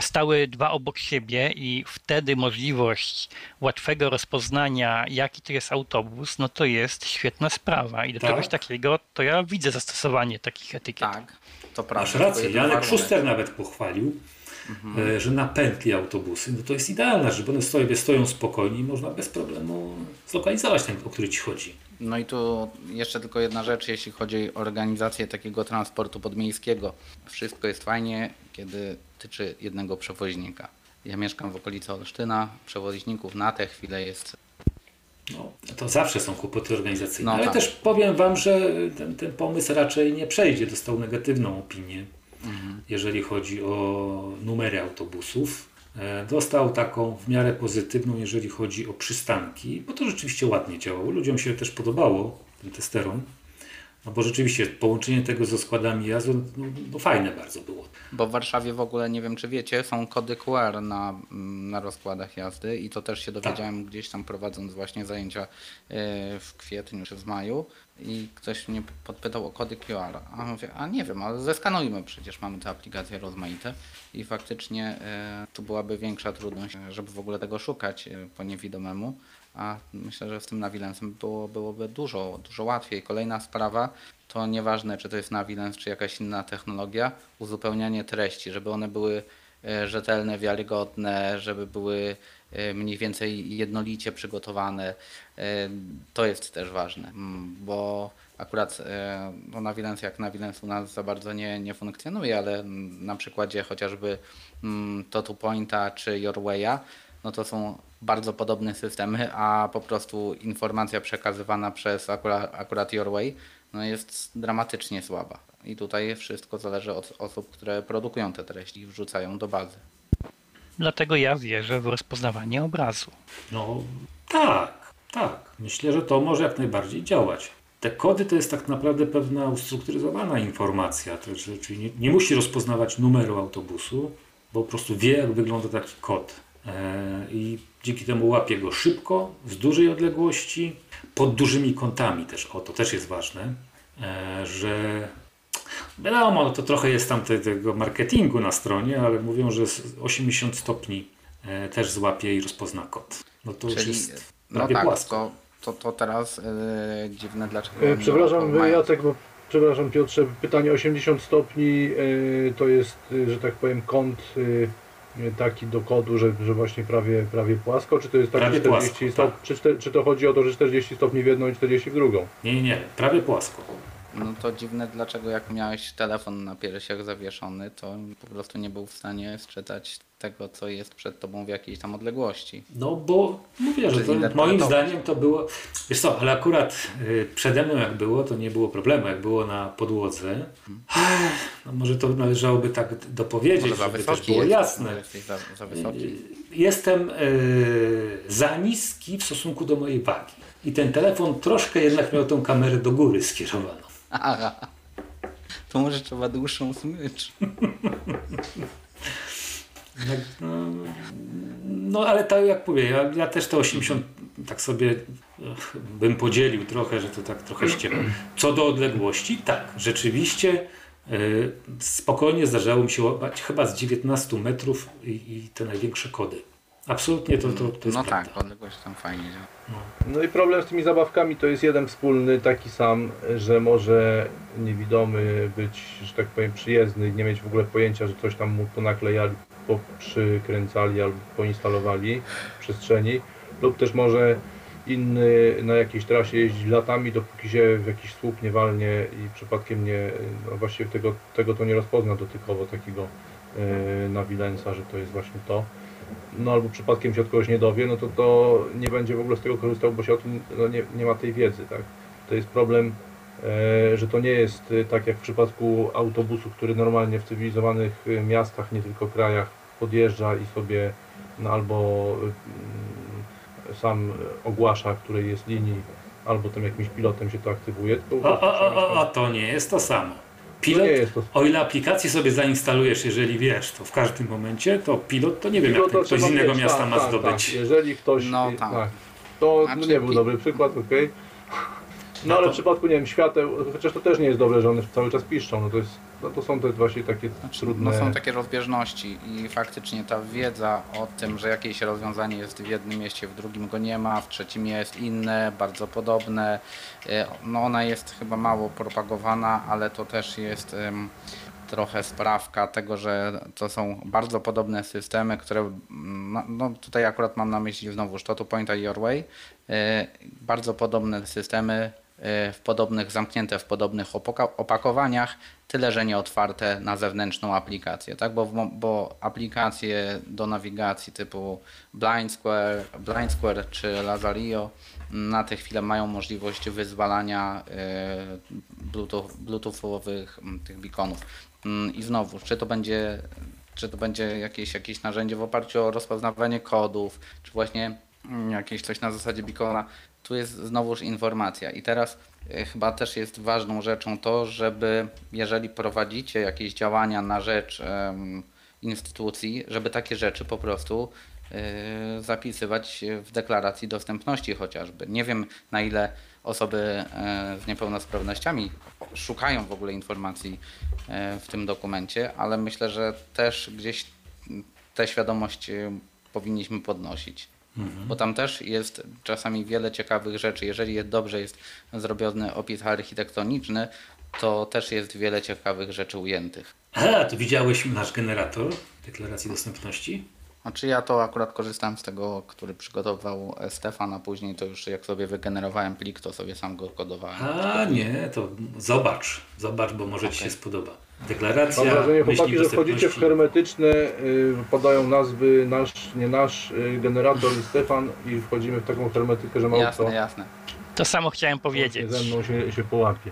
Stały dwa obok siebie i wtedy możliwość łatwego rozpoznania, jaki to jest autobus, no to jest świetna sprawa. I do Tak. czegoś takiego to ja widzę zastosowanie takich etykiet. Tak, to prawda. Masz rację, Janek warunek. Szuster nawet pochwalił, Mhm. e, że na pętli autobusy, no to jest idealna rzecz, bo one stoją, stoją spokojnie i można bez problemu zlokalizować ten, o który Ci chodzi. No i tu jeszcze tylko jedna rzecz, jeśli chodzi o organizację takiego transportu podmiejskiego. Wszystko jest fajnie, kiedy tyczy jednego przewoźnika. Ja mieszkam w okolicy Olsztyna, przewoźników na tę chwilę jest No, to zawsze są kłopoty organizacyjne, No ale tak. też powiem Wam, że ten, ten pomysł raczej nie przejdzie. Dostał negatywną opinię, Mhm. jeżeli chodzi o numery autobusów. E, Dostał taką w miarę pozytywną, jeżeli chodzi o przystanki, bo to rzeczywiście ładnie działało. Ludziom się też podobało, tym testerom. No bo rzeczywiście połączenie tego ze składami jazdy, no, no fajne bardzo było. Bo w Warszawie w ogóle, nie wiem czy wiecie, są kody QR na, mm, na rozkładach jazdy i to też się dowiedziałem gdzieś tam prowadząc właśnie zajęcia y, w kwietniu czy w maju i ktoś mnie podpytał o kody QR. A mówię, a nie wiem, ale zeskanujmy przecież, mamy te aplikacje rozmaite i faktycznie y, tu byłaby większa trudność, żeby w ogóle tego szukać y, po niewidomemu. A myślę, że z tym Navilensem było, byłoby dużo, dużo łatwiej. Kolejna sprawa to nieważne, czy to jest Navilens, czy jakaś inna technologia, uzupełnianie treści, żeby one były e, rzetelne, wiarygodne, żeby były e, mniej więcej jednolicie przygotowane. E, To jest też ważne, mm, bo akurat no Navilens jak Navilens u nas za bardzo nie, nie funkcjonuje, ale mm, na przykładzie chociażby mm, Totu Pointa czy Your Way'a, no to są bardzo podobne systemy, a po prostu informacja przekazywana przez akurat, akurat Your Way no jest dramatycznie słaba. I tutaj wszystko zależy od osób, które produkują te treści i wrzucają do bazy. Dlatego ja wierzę w rozpoznawanie obrazu. No tak, tak. Myślę, że to może jak najbardziej działać. Te kody to jest tak naprawdę pewna ustrukturyzowana informacja, to, że- czyli nie, nie musi rozpoznawać numeru autobusu, bo po prostu wie, jak wygląda taki kod. E, I dzięki temu łapie go szybko, z dużej odległości, pod dużymi kątami też. O, to też jest ważne, e, że wiadomo, no to trochę jest tam te, tego marketingu na stronie, ale mówią, że z 80 stopni e, też złapie i rozpozna kod. No to już Czyli, jest no prawie tak, płasko. to, to, to teraz yy, dziwne dlaczego. Przepraszam mają- Jacek, bo przepraszam Piotrze, pytanie 80 stopni e, to jest, że tak powiem, kąt taki do kodu, że, że właśnie prawie, prawie płasko, czy to jest tak Prawie 40 płasko, stopni, tak. czy, czy to chodzi o to, że 40 stopni w jedną i 40 w drugą? Nie, nie, nie, prawie płasko. No to dziwne, dlaczego jak miałeś telefon na piersiach zawieszony, to po prostu nie był w stanie sczytać tego, co jest przed tobą w jakiejś tam odległości. No bo mówię, że to, moim zdaniem to było. Wiesz co, ale akurat y, przede mną jak było, to nie było problemu. Jak było na podłodze, no może to należałoby tak dopowiedzieć, Może żeby też było jest, jasne. za, za wysoki. Jestem y, za niski w stosunku do mojej wagi. I ten telefon troszkę jednak miał tą kamerę do góry skierowaną. Aha. To może trzeba dłuższą smycz. Jak, no, no ale tak jak mówię, ja, ja też te 80 tak sobie ech, bym podzielił trochę, że to tak trochę ściema. Co do odległości, tak, rzeczywiście y, spokojnie zdarzało mi się łapać chyba z 19 metrów i, i te największe kody. Absolutnie to, to, to jest No prawda. tak, odległość tam fajnie działa. No i problem z tymi zabawkami to jest jeden wspólny, taki sam, że może niewidomy być, że tak powiem, przyjezdny i nie mieć w ogóle pojęcia, że coś tam mu ponaklejali, poprzykręcali albo poinstalowali w przestrzeni, lub też może inny na jakiejś trasie jeździć latami, dopóki się w jakiś słup nie walnie i przypadkiem nie, no właściwie tego, tego to nie rozpozna dotykowo takiego yy, nawilensa, że to jest właśnie to no albo przypadkiem się od kogoś nie dowie, no to to nie będzie w ogóle z tego korzystał, bo się o tym no, nie, nie ma tej wiedzy, tak? To jest problem, że to nie jest e, tak jak w przypadku autobusu, który normalnie w cywilizowanych e, miastach, nie tylko krajach podjeżdża i sobie no, albo mm, sam ogłasza, której jest linii, albo tym jakimś pilotem się to aktywuje. Tylko A, a, a, a, a to nie jest to samo. Pilot, jest to- o ile aplikację sobie zainstalujesz, jeżeli wiesz, to w każdym momencie, to pilot to nie wiem, Pilot jak to ktoś z innego mieć, miasta tak, ma tak, zdobyć. Tak. Jeżeli ktoś. No y, tak. To Znaczy, no nie był dobry przykład, okej. No No ale to- w przypadku, nie wiem, świateł, chociaż to też nie jest dobre, że one cały czas piszczą, no to jest, no to są te właśnie takie trudne... No są takie rozbieżności i faktycznie ta wiedza o tym, że jakieś rozwiązanie jest w jednym mieście, w drugim go nie ma, w trzecim jest inne, bardzo podobne, e, no ona jest chyba mało propagowana, ale to też jest em, trochę sprawka tego, że to są bardzo podobne systemy, które, no, no tutaj akurat mam na myśli znowu to Point i Your Way, e, bardzo podobne systemy, w podobnych, zamknięte w podobnych opakowaniach, tyle że nie otwarte na zewnętrzną aplikację, tak? Bo, bo aplikacje do nawigacji typu Blind Square, Blind Square czy Lazario na tę chwilę mają możliwość wyzwalania e, bluetooth, bluetoothowych m, tych beaconów. Mm, I znowu, czy to będzie czy to będzie jakieś, jakieś narzędzie w oparciu o rozpoznawanie kodów, czy właśnie mm, jakieś coś na zasadzie beacona, tu jest znowuż informacja. I teraz y, chyba też jest ważną rzeczą to, żeby jeżeli prowadzicie jakieś działania na rzecz em, instytucji, żeby takie rzeczy po prostu y, zapisywać w deklaracji dostępności chociażby. Nie wiem na ile osoby e, z niepełnosprawnościami szukają w ogóle informacji e, w tym dokumencie, ale myślę, że też gdzieś tę świadomość e, powinniśmy podnosić. Bo tam też jest czasami wiele ciekawych rzeczy. Jeżeli jest dobrze jest zrobiony opis architektoniczny, to też jest wiele ciekawych rzeczy ujętych. A, to widziałeś nasz generator deklaracji dostępności? Znaczy ja to akurat korzystałem z tego, który przygotował Stefan, a później to już jak sobie wygenerowałem plik, to sobie sam go kodowałem. A nie, to zobacz, zobacz, bo może Ci się spodoba. Deklaracja Mam wrażenie, chłopaki, że wchodzicie w hermetyczne, y, padają nazwy nasz, nie nasz, y, generator i Stefan i wchodzimy w taką hermetykę, że mało Jasne, kto jasne. To samo chciałem powiedzieć. ze mną się, się połapie.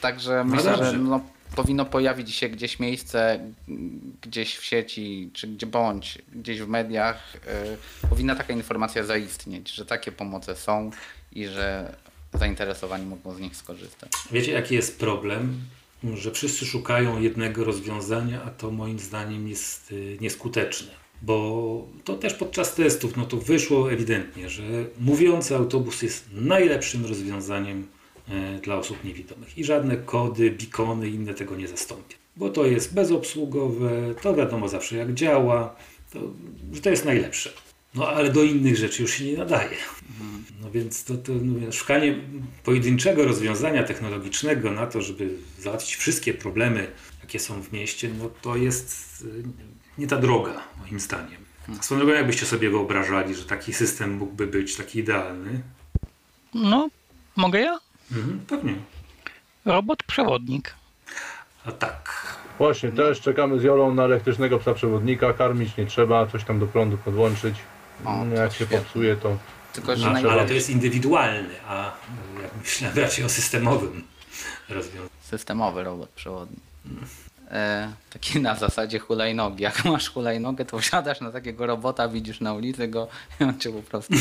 Także myślę, dobrze. że no, powinno pojawić się gdzieś miejsce, m, gdzieś w sieci, czy gdzie bądź, gdzieś w mediach, y, powinna taka informacja zaistnieć, że takie pomoce są i że zainteresowani mogą z nich skorzystać. Wiecie, jaki jest problem? Że wszyscy szukają jednego rozwiązania, a to moim zdaniem jest y, nieskuteczne. Bo to też podczas testów no to wyszło ewidentnie, że mówiący autobus jest najlepszym rozwiązaniem e, dla osób niewidomych. I żadne kody, bikony inne tego nie zastąpią. Bo to jest bezobsługowe, to wiadomo zawsze jak działa, to, że to jest najlepsze. No ale do innych rzeczy już się nie nadaje. No więc to, to no, mówię, szukanie pojedynczego rozwiązania technologicznego na to, żeby załatwić wszystkie problemy, jakie są w mieście, no to jest y, nie ta droga, moim zdaniem. Swoją drogą, jakbyście sobie wyobrażali, że taki system mógłby być taki idealny? No, mogę ja? Mhm, pewnie. Robot przewodnik. A tak. Właśnie, też czekamy z Jolą na elektrycznego psa przewodnika, karmić nie trzeba, coś tam do prądu podłączyć. O, No, jak się świetnie. popsuje, to Tylko, że No, ale to jest indywidualny, a jak myślałem raczej o systemowym rozwiązaniu. systemowy robot przewodni. E, taki na zasadzie hulajnogi. Jak masz hulajnogę, to wsiadasz na takiego robota, widzisz na ulicy go i on cię po prostu.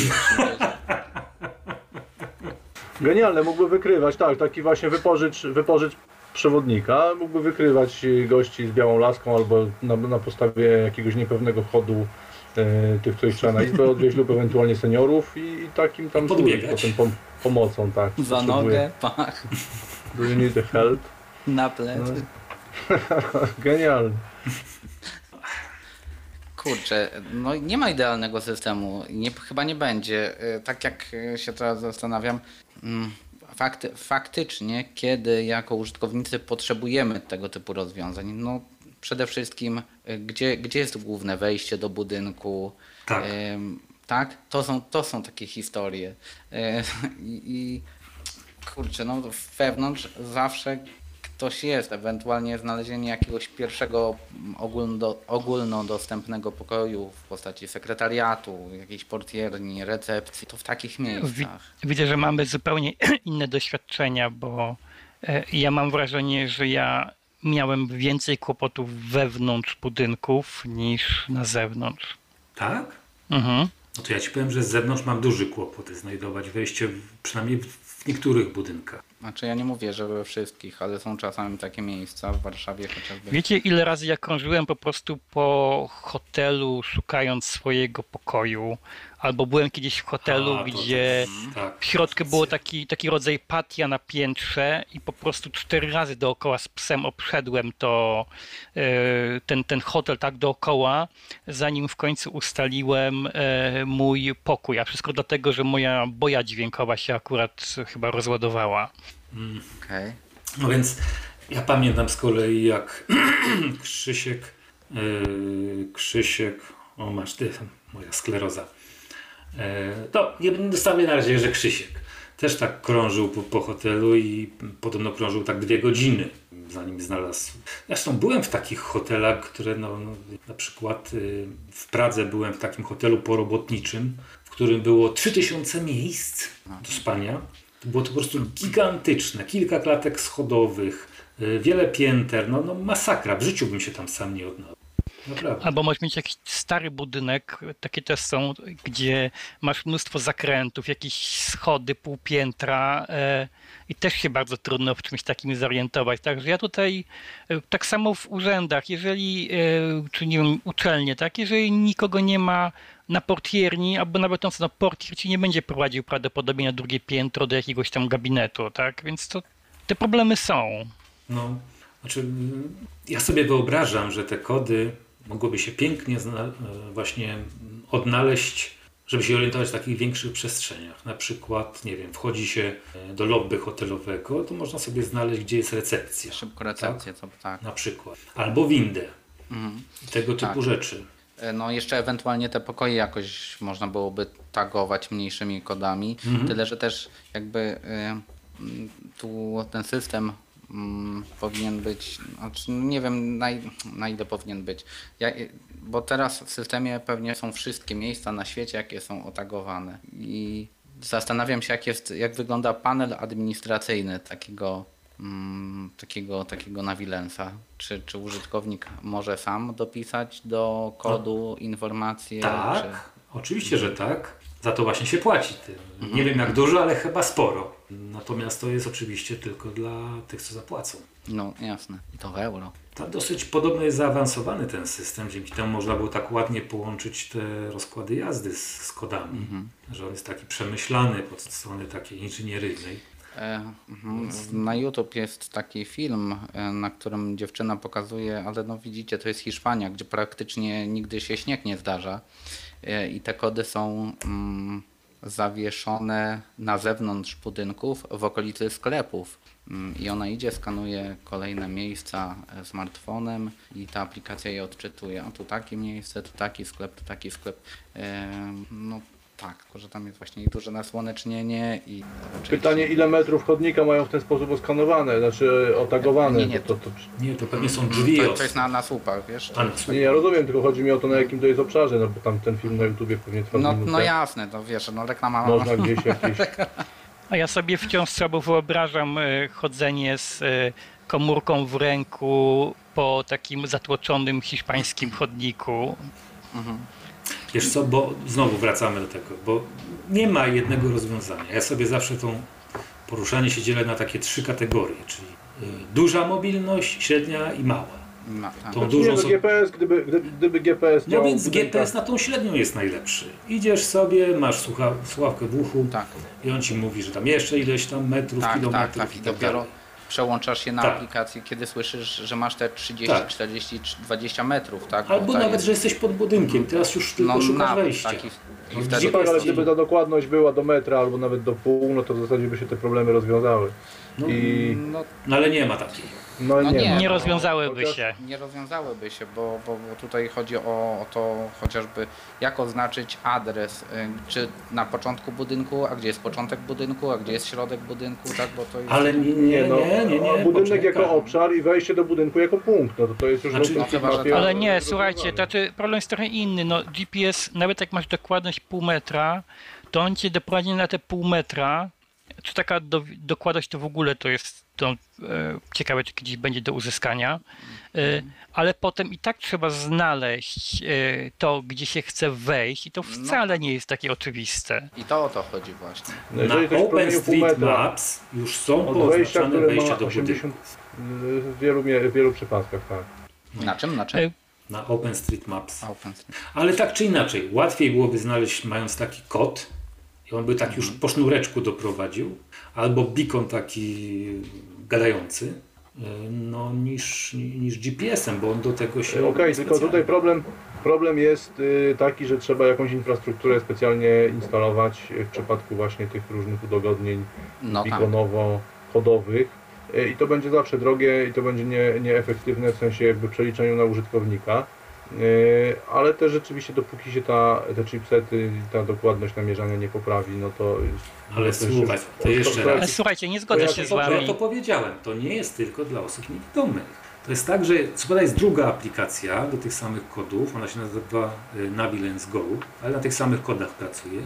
Genialne, mógłby wykrywać, tak, taki właśnie wypożycz, wypożycz przewodnika, mógłby wykrywać gości z białą laską albo na, na podstawie jakiegoś niepewnego chodu tych, których trzeba na izbę odwieźć lub ewentualnie seniorów i, i takim tam podbiegać. potem pom pomocą, tak. Za potrzebuje. nogę, pach, Do you need help? na plecy. Genialne. Kurczę, no nie ma idealnego systemu. Nie, chyba nie będzie. E, Tak jak e, się teraz zastanawiam, mm, fakty, faktycznie, kiedy jako użytkownicy potrzebujemy tego typu rozwiązań, no przede wszystkim, e, gdzie, gdzie jest główne wejście do budynku, Tak. Em, tak? To są, to są takie historie. E, I, kurczę, no wewnątrz zawsze ktoś jest, ewentualnie znalezienie jakiegoś pierwszego mm, ogólno, ogólnodostępnego pokoju w postaci sekretariatu, jakiejś portierni, recepcji, to w takich Wi- miejscach. widzę, że mamy zupełnie inne doświadczenia, bo e, ja mam wrażenie, że ja miałem więcej kłopotów wewnątrz budynków niż na zewnątrz. Tak? Mhm. No to ja ci powiem, że z zewnątrz mam duży kłopot znajdować wejście, w, przynajmniej w, w niektórych budynkach. Znaczy ja nie mówię, że we wszystkich, ale są czasami takie miejsca w Warszawie chociażby. Wiecie, ile razy ja krążyłem po prostu po hotelu, szukając swojego pokoju, albo byłem kiedyś w hotelu, A, to gdzie Tak. w środku było taki, taki rodzaj patia na piętrze i po prostu cztery razy dookoła z psem obszedłem to, e, ten, ten hotel tak dookoła, zanim w końcu ustaliłem e, mój pokój. A wszystko dlatego, że moja boja dźwiękowa się akurat chyba rozładowała. Okej. No więc ja pamiętam z kolei jak Krzysiek, yy, Krzysiek, o masz ty, moja skleroza. Yy, to nie będę stawiał na razie, że Krzysiek też tak krążył po, po hotelu i podobno krążył tak dwie godziny, zanim znalazł. Zresztą byłem w takich hotelach, które no, no na przykład yy, w Pradze byłem w takim hotelu porobotniczym, w którym było 3000 miejsc do spania. To było to po prostu gigantyczne, kilka klatek schodowych, y, wiele pięter, no, no masakra, w życiu bym się tam sam nie odnalazł. Naprawdę. Albo możesz mieć jakiś stary budynek, takie też są, gdzie masz mnóstwo zakrętów, jakieś schody, półpiętra e, i też się bardzo trudno w czymś takim zorientować. Także ja tutaj, e, tak samo w urzędach, jeżeli, e, czy nie wiem, uczelnie, tak, jeżeli nikogo nie ma na portierni, albo nawet on no, portier ci nie będzie prowadził prawdopodobnie na drugie piętro do jakiegoś tam gabinetu, tak, więc to te problemy są. No, znaczy, ja sobie wyobrażam, że te kody mogłyby się pięknie e, właśnie odnaleźć, żeby się orientować w takich większych przestrzeniach. Na przykład, nie wiem, wchodzi się e, do lobby hotelowego, to można sobie znaleźć, gdzie jest recepcja. Szybko recepcję, co tak. Na przykład. Albo windę. I tego typu Tak. rzeczy. E, No jeszcze ewentualnie te pokoje jakoś można byłoby tagować mniejszymi kodami, tyle że też jakby y, tu ten system mm, powinien być, znaczy, no nie wiem na, na ile powinien być, ja, bo teraz w systemie pewnie są wszystkie miejsca na świecie, jakie są otagowane i zastanawiam się jak, jest, jak wygląda panel administracyjny takiego mm, takiego, takiego nawilensa. Czy, czy użytkownik może sam dopisać do kodu informacje? Tak, Czy... oczywiście, że tak. Za to właśnie się płaci. Tym. Mhm. Nie wiem jak dużo, ale chyba sporo. Natomiast to jest oczywiście tylko dla tych, co zapłacą. No jasne. I to w euro. Tam dosyć podobno jest zaawansowany ten system, dzięki temu można było tak ładnie połączyć te rozkłady jazdy z, z kodami, Mhm. że on jest taki przemyślany pod strony takiej inżynieryjnej. E, mhm. Na YouTube jest taki film, e, na którym dziewczyna pokazuje, ale no widzicie, to jest Hiszpania, gdzie praktycznie nigdy się śnieg nie zdarza. E, I te kody są mm, zawieszone na zewnątrz budynków, w okolicy sklepów. Mm, I ona idzie, skanuje kolejne miejsca e, smartfonem i ta aplikacja je odczytuje. A tu takie miejsce, tu taki sklep, tu taki sklep. E, No tak, tylko że tam jest właśnie i duże nasłonecznienie i Pytanie, ile metrów chodnika mają w ten sposób oskanowane, znaczy otagowane? Nie, nie, to, to, Nie, to pewnie są drzwi. To, to jest na, na słupach, wiesz? A, no, nie, ja rozumiem, tylko chodzi mi o to, na jakim to jest obszarze, no bo tam ten film na YouTubie pewnie trwa No, minutę. no jasne, to wiesz, no reklama Można gdzieś jakieś... A ja sobie wciąż słabo wyobrażam e, chodzenie z e, komórką w ręku po takim zatłoczonym hiszpańskim chodniku. Wiesz co, bo znowu wracamy do tego, bo nie ma jednego rozwiązania. Ja sobie zawsze tą poruszanie się dzielę na takie trzy kategorie, czyli y, duża mobilność, średnia i mała. No, tak. Tą dużą no są... GPS, gdyby, gdyby, gdyby GPS No więc GPS na tą średnią jest najlepszy. Idziesz sobie, masz słucha, słuchawkę w uchu tak, i on ci mówi, że tam jeszcze ileś tam metrów, tak, tak, kilometrów tak. i I tak dopiero dalej. Przełączasz się na Tak. aplikację, kiedy słyszysz, że masz te 30, Tak. 40, 20 metrów, tak? Bo Albo ta nawet, że jesteś pod budynkiem, teraz już tylko no, szukasz wejścia. taki, No, i gdzie wtedy Tak, ale gdyby ta dokładność była do metra albo nawet do pół, no to w zasadzie by się te problemy rozwiązały. No, I no, no ale nie ma takiej. no, No nie, nie, ma. Nie rozwiązałyby chociaż- się. nie rozwiązałyby się, bo, bo, bo tutaj chodzi o, o to chociażby jak oznaczyć adres, y, czy na początku budynku, a gdzie jest początek budynku, a gdzie jest środek budynku, tak, bo to jest... Ale nie, nie, Nie, no, nie, nie, nie, budynek poczekaj. jako obszar i wejście do budynku jako punkt, no to to jest już Znaczy, na no chyba, tak. Ale nie, słuchajcie, tacy problem jest trochę inny. No, GPS, nawet jak masz dokładność pół metra, to on cię doprowadzi na te pół metra. Czy taka do, dokładność to w ogóle to jest to, e, ciekawe, czy kiedyś będzie do uzyskania. E, ale potem i tak trzeba znaleźć e, to, gdzie się chce wejść, i to wcale nie jest takie oczywiste. I to o to chodzi właśnie. No Na OpenStreetMaps już są od wejścia, do 80 budynku. w wielu, w wielu przypadkach, tak. Na czym? Na czym? E, Na OpenStreetMaps. OpenStreet. Ale tak czy inaczej, łatwiej byłoby znaleźć mając taki kod i on by tak już po sznureczku doprowadził, albo beacon taki gadający, y, no, niż, niż GPS-em, bo on do tego się... Okej, tylko specjalnie- tutaj problem, problem jest y, taki, że trzeba jakąś infrastrukturę specjalnie instalować w przypadku właśnie tych różnych udogodnień No tak. bikonowo-chodowych Y, i to będzie zawsze drogie i to będzie nie, nieefektywne w sensie jakby przeliczeniu na użytkownika. Y, Ale też rzeczywiście dopóki się ta, te chipsety, ta dokładność namierzania nie poprawi, no to... Ale to słuchaj, to jeszcze to- raz. ale słuchajcie, nie zgodzę ja się z To, ja wami. to powiedziałem, to nie jest tylko dla osób niewidomych. To jest tak, że co prawda jest druga aplikacja do tych samych kodów, ona się nazywa y, Navilence Go, ale na tych samych kodach pracuje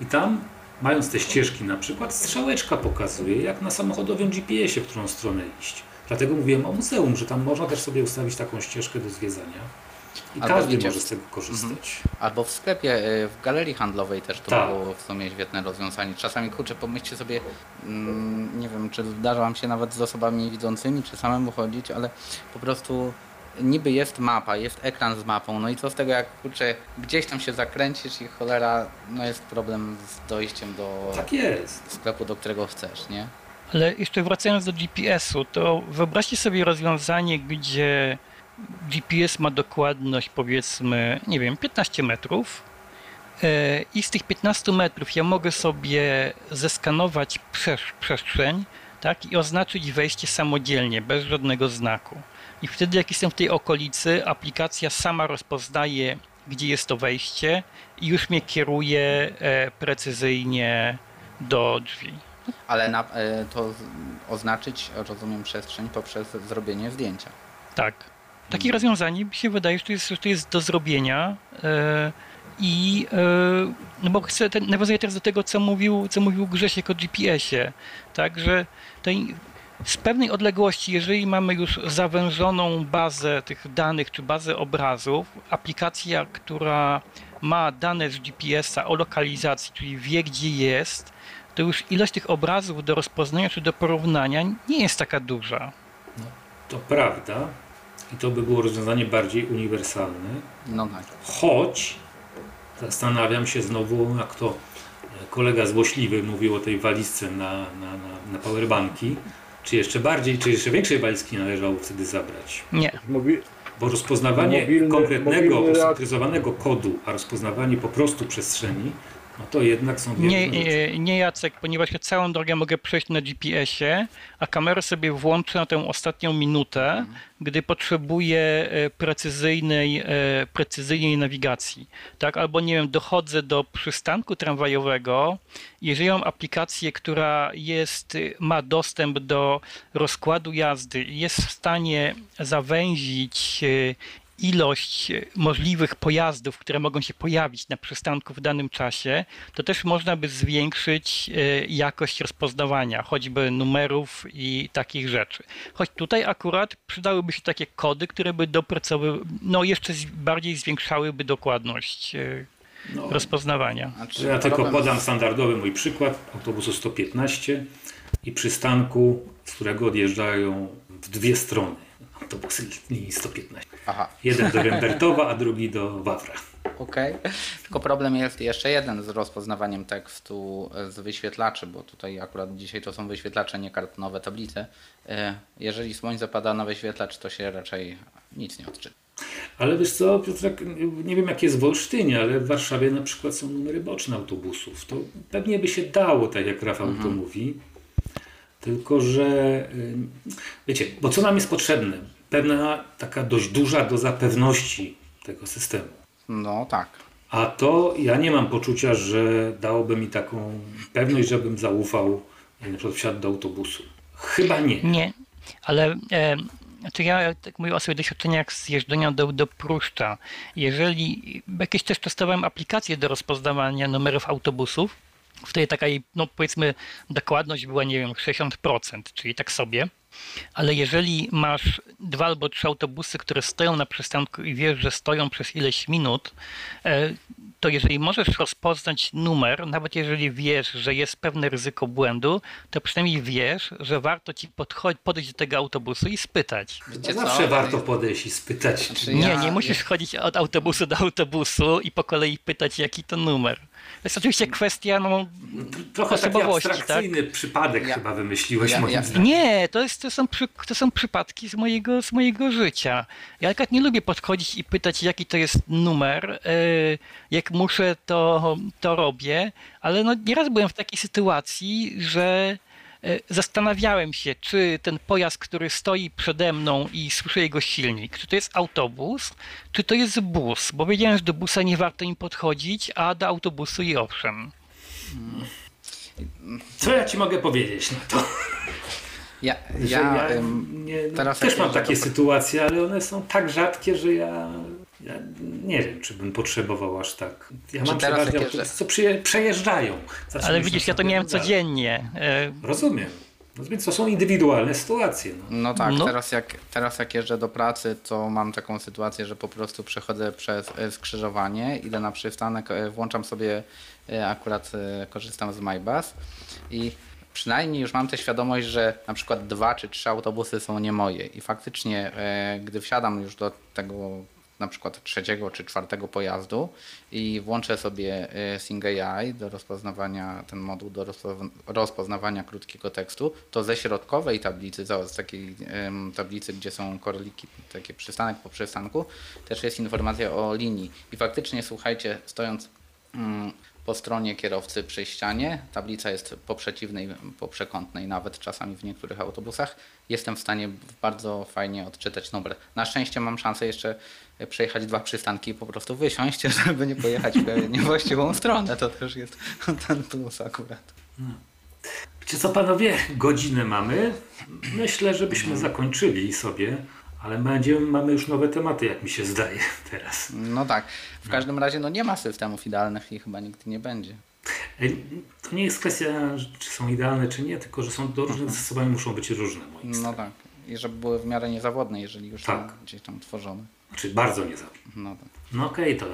i tam mając te ścieżki na przykład, strzałeczka pokazuje, jak na samochodowym GPS-ie, w którą stronę iść. Dlatego mówiłem o muzeum, że tam można też sobie ustawić taką ścieżkę do zwiedzania. I Albo każdy może z tego korzystać. Albo w sklepie, y, w galerii handlowej też to Tak. było w sumie świetne rozwiązanie. Czasami kurczę, pomyślcie sobie, mm, nie wiem, czy zdarza wam się nawet z osobami widzącymi, czy samemu chodzić, ale po prostu niby jest mapa, jest ekran z mapą, no i co z tego, jak kurczę, gdzieś tam się zakręcisz i cholera, no jest problem z dojściem do Tak jest. sklepu, do którego chcesz, nie? Ale jeszcze wracając do GPS-u, to wyobraźcie sobie rozwiązanie, gdzie GPS ma dokładność powiedzmy, nie wiem, 15 metrów e, i z tych 15 metrów ja mogę sobie zeskanować przestrzeń tak, i oznaczyć wejście samodzielnie, bez żadnego znaku. I wtedy jak jestem w tej okolicy, aplikacja sama rozpoznaje, gdzie jest to wejście i już mnie kieruje e, precyzyjnie do drzwi. Ale na, y, to oznaczyć, rozumiem, przestrzeń poprzez zrobienie zdjęcia. Tak. Takie rozwiązanie mi się wydaje, że to jest, że to jest do zrobienia. e, I e, no bo chcę, ten, nawiązuję teraz do tego, co mówił, co mówił Grzesiek o GPS-ie. Tak, że tej, z pewnej odległości, jeżeli mamy już zawężoną bazę tych danych, czy bazę obrazów, aplikacja, która ma dane z GPS-a o lokalizacji, czyli wie, gdzie jest, to już ilość tych obrazów do rozpoznania czy do porównania nie jest taka duża. To prawda. I to by było rozwiązanie bardziej uniwersalne. No tak. Choć zastanawiam się znowu, jak to kolega złośliwy mówił o tej walizce na, na, na, na powerbanki. Czy jeszcze bardziej, czy jeszcze większej walizki należało wtedy zabrać? Nie. Mówi, Bo rozpoznawanie Mobilny- konkretnego, mobilny reak- kodu, a rozpoznawanie po prostu przestrzeni, to jednak są dwie Nie, rzeczy. nie, Jacek, ponieważ ja całą drogę mogę przejść na GPS-ie, a kamerę sobie włączę na tę ostatnią minutę, gdy potrzebuję e, precyzyjnej, e, precyzyjnej nawigacji. Tak? Albo nie wiem, dochodzę do przystanku tramwajowego, jeżeli mam aplikację, która jest, y, ma dostęp do rozkładu jazdy i jest w stanie zawęzić e, ilość e, możliwych pojazdów, które mogą się pojawić na przystanku w danym czasie, to też można by zwiększyć e, jakość rozpoznawania, choćby numerów i takich rzeczy. Choć tutaj akurat przydałyby się takie kody, które by dopracowywały, no jeszcze bardziej zwiększałyby dokładność e, No, rozpoznawania. Znaczy, ja tylko podam standardowy mój przykład autobusu 115 i przystanku, z którego odjeżdżają w dwie strony autobusy linii 115. Aha, Jeden do Rembertowa, a drugi do Wawra. okej. Tylko problem jest jeszcze jeden z rozpoznawaniem tekstu z wyświetlaczy, bo tutaj akurat dzisiaj to są wyświetlacze, nie kartonowe tablice. E, Jeżeli słońce pada na wyświetlacz, to się raczej nic nie odczyta. Ale wiesz co, Piotrek, nie wiem jak jest w Olsztynie, ale w Warszawie na przykład są numery boczne autobusów. To pewnie by się dało, tak jak Rafał to mówi. Tylko, że y, wiecie, bo co nam jest potrzebne? Pewna taka dość duża doza pewności tego systemu. No tak. A to ja nie mam poczucia, że dałoby mi taką pewność, żebym zaufał, na przykład wsiadł do autobusu. Chyba nie. Nie, ale e, to ja tak mówię o swoich doświadczeniach z jeżdżenia do, do Pruszcza. Jeżeli jakieś też testowałem aplikacje do rozpoznawania numerów autobusów, wtedy taka no powiedzmy, dokładność była, nie wiem, 60%, czyli tak sobie. Ale jeżeli masz dwa albo trzy autobusy, które stoją na przystanku i wiesz, że stoją przez ileś minut, e, to jeżeli możesz rozpoznać numer, nawet jeżeli wiesz, że jest pewne ryzyko błędu, to przynajmniej wiesz, że warto ci podejść do tego autobusu i spytać. Wiecie Zawsze co? warto podejść i spytać. Znaczy, Nie, ja- nie musisz chodzić od autobusu do autobusu i po kolei pytać, jaki to numer. To jest oczywiście kwestia, no, Trochę taki osobowości, tak? abstrakcyjny przypadek Ja- chyba wymyśliłeś ja- moim ja- zdaniem. Nie, to, jest, to, są to są przypadki z mojego, z mojego życia. Ja akurat nie lubię podchodzić i pytać, jaki to jest numer. e, Jak muszę, to, to robię, ale no nieraz byłem w takiej sytuacji, że zastanawiałem się, czy ten pojazd, który stoi przede mną i słyszę jego silnik, czy to jest autobus, czy to jest bus, bo wiedziałem, że do busa nie warto im podchodzić, a do autobusu i owszem. Co ja ci mogę powiedzieć na to? Ja, ja, ja nie, no, teraz też mam takie sytuacje, ale one są tak rzadkie, że ja, ja nie wiem, czy bym potrzebował aż tak. Ja Czy mam teraz autobusy, jeżdżę- co przyje, przejeżdżają. Ale widzisz, ja to miałem codziennie. e, Rozumiem. No więc to są indywidualne sytuacje. No. No tak, No. Teraz, jak, teraz jak jeżdżę do pracy, to mam taką sytuację, że po prostu przechodzę przez e, skrzyżowanie, idę na przystanek, e, włączam sobie, akurat korzystam z MyBus i przynajmniej już mam tę świadomość, że na przykład dwa czy trzy autobusy są nie moje i faktycznie, gdy wsiadam już do tego na przykład trzeciego czy czwartego pojazdu i włączę sobie e, Sing AI do rozpoznawania, ten moduł do rozpo- rozpoznawania krótkiego tekstu, to ze środkowej tablicy, z takiej tablicy, gdzie są korliki, takie przystanek po przystanku, też jest informacja o linii. I faktycznie słuchajcie, stojąc po stronie kierowcy przy ścianie, tablica jest po przeciwnej, po przekątnej, nawet czasami w niektórych autobusach. Jestem w stanie bardzo fajnie odczytać numer. Na szczęście mam szansę jeszcze przejechać dwa przystanki i po prostu wysiąść, żeby nie pojechać w niewłaściwą stronę. To też jest ten plus akurat. Wiecie co panowie, godzinę mamy. Myślę, żebyśmy zakończyli sobie, ale będziemy, mamy już nowe tematy, jak mi się zdaje teraz. No tak. W każdym razie no nie ma systemów idealnych i chyba nigdy nie będzie. To nie jest kwestia, czy są idealne, czy nie, tylko że są do różnych zasobami muszą być różne, moim No zdaniem. tak. I żeby były w miarę niezawodne, jeżeli już Tak. są gdzieś tam tworzone. Znaczy bardzo niezawodne. No tak. No okej, to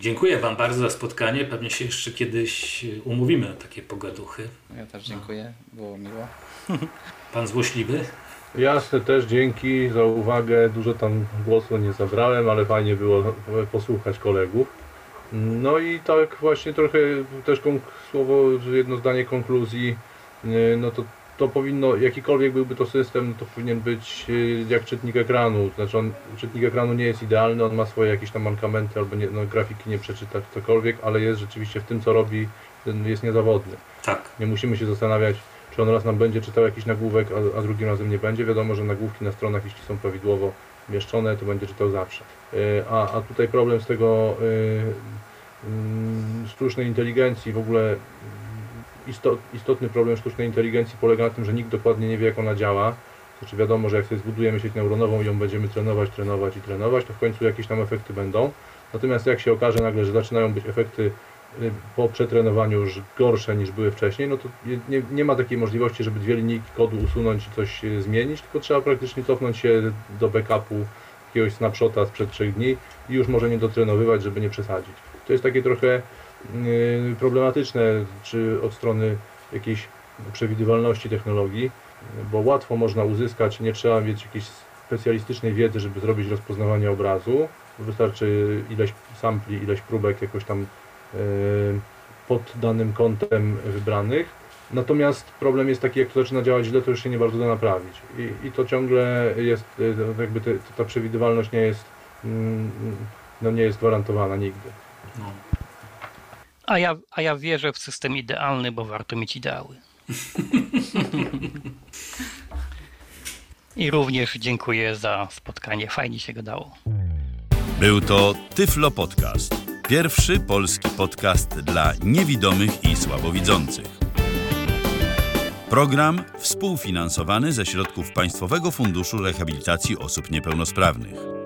dziękuję Wam bardzo za spotkanie. Pewnie się jeszcze kiedyś y, umówimy na takie pogaduchy. Ja też dziękuję. Było miło. Pan złośliwy? Jasne, też dzięki za uwagę. Dużo tam głosu nie zabrałem, ale fajnie było posłuchać kolegów. No i tak właśnie trochę też konk- słowo, jedno zdanie konkluzji. Yy, No to, to powinno, jakikolwiek byłby to system, to powinien być yy, jak czytnik ekranu. Znaczy on, czytnik ekranu nie jest idealny, on ma swoje jakieś tam mankamenty albo nie, no, grafiki nie przeczyta cokolwiek, ale jest rzeczywiście w tym co robi, jest niezawodny. Tak. Nie musimy się zastanawiać, czy on raz nam będzie czytał jakiś nagłówek, a, a drugim razem nie będzie. Wiadomo, że nagłówki na stronach, jeśli są prawidłowo umieszczone, to będzie czytał zawsze. Yy, A, a tutaj problem z tego mm, sztucznej inteligencji, w ogóle istotny problem sztucznej inteligencji polega na tym, że nikt dokładnie nie wie, jak ona działa. Znaczy wiadomo, że jak sobie zbudujemy sieć neuronową i ją będziemy trenować, trenować i trenować, to w końcu jakieś tam efekty będą. Natomiast jak się okaże nagle, że zaczynają być efekty y, po przetrenowaniu już gorsze niż były wcześniej, no to nie- nie, ma takiej możliwości, żeby dwie linijki kodu usunąć i coś zmienić, tylko trzeba praktycznie cofnąć się do backupu jakiegoś snapshota sprzed trzech dni i już może nie dotrenowywać, żeby nie przesadzić. To jest takie trochę problematyczne, czy od strony jakiejś przewidywalności technologii, bo łatwo można uzyskać, nie trzeba mieć jakiejś specjalistycznej wiedzy, żeby zrobić rozpoznawanie obrazu. Wystarczy ileś sampli, ileś próbek jakoś tam y, pod danym kątem wybranych. Natomiast problem jest taki, jak to zaczyna działać źle, to już się nie bardzo da naprawić. I, i to ciągle jest, y, jakby te, ta przewidywalność nie jest, mm, no nie jest gwarantowana nigdy. No. A ja, a ja wierzę w system idealny, bo warto mieć ideały. I również dziękuję za spotkanie. Fajnie się gadało. Był to Tyflo Podcast. Pierwszy polski podcast dla niewidomych i słabowidzących. Program współfinansowany ze środków Państwowego Funduszu Rehabilitacji Osób Niepełnosprawnych.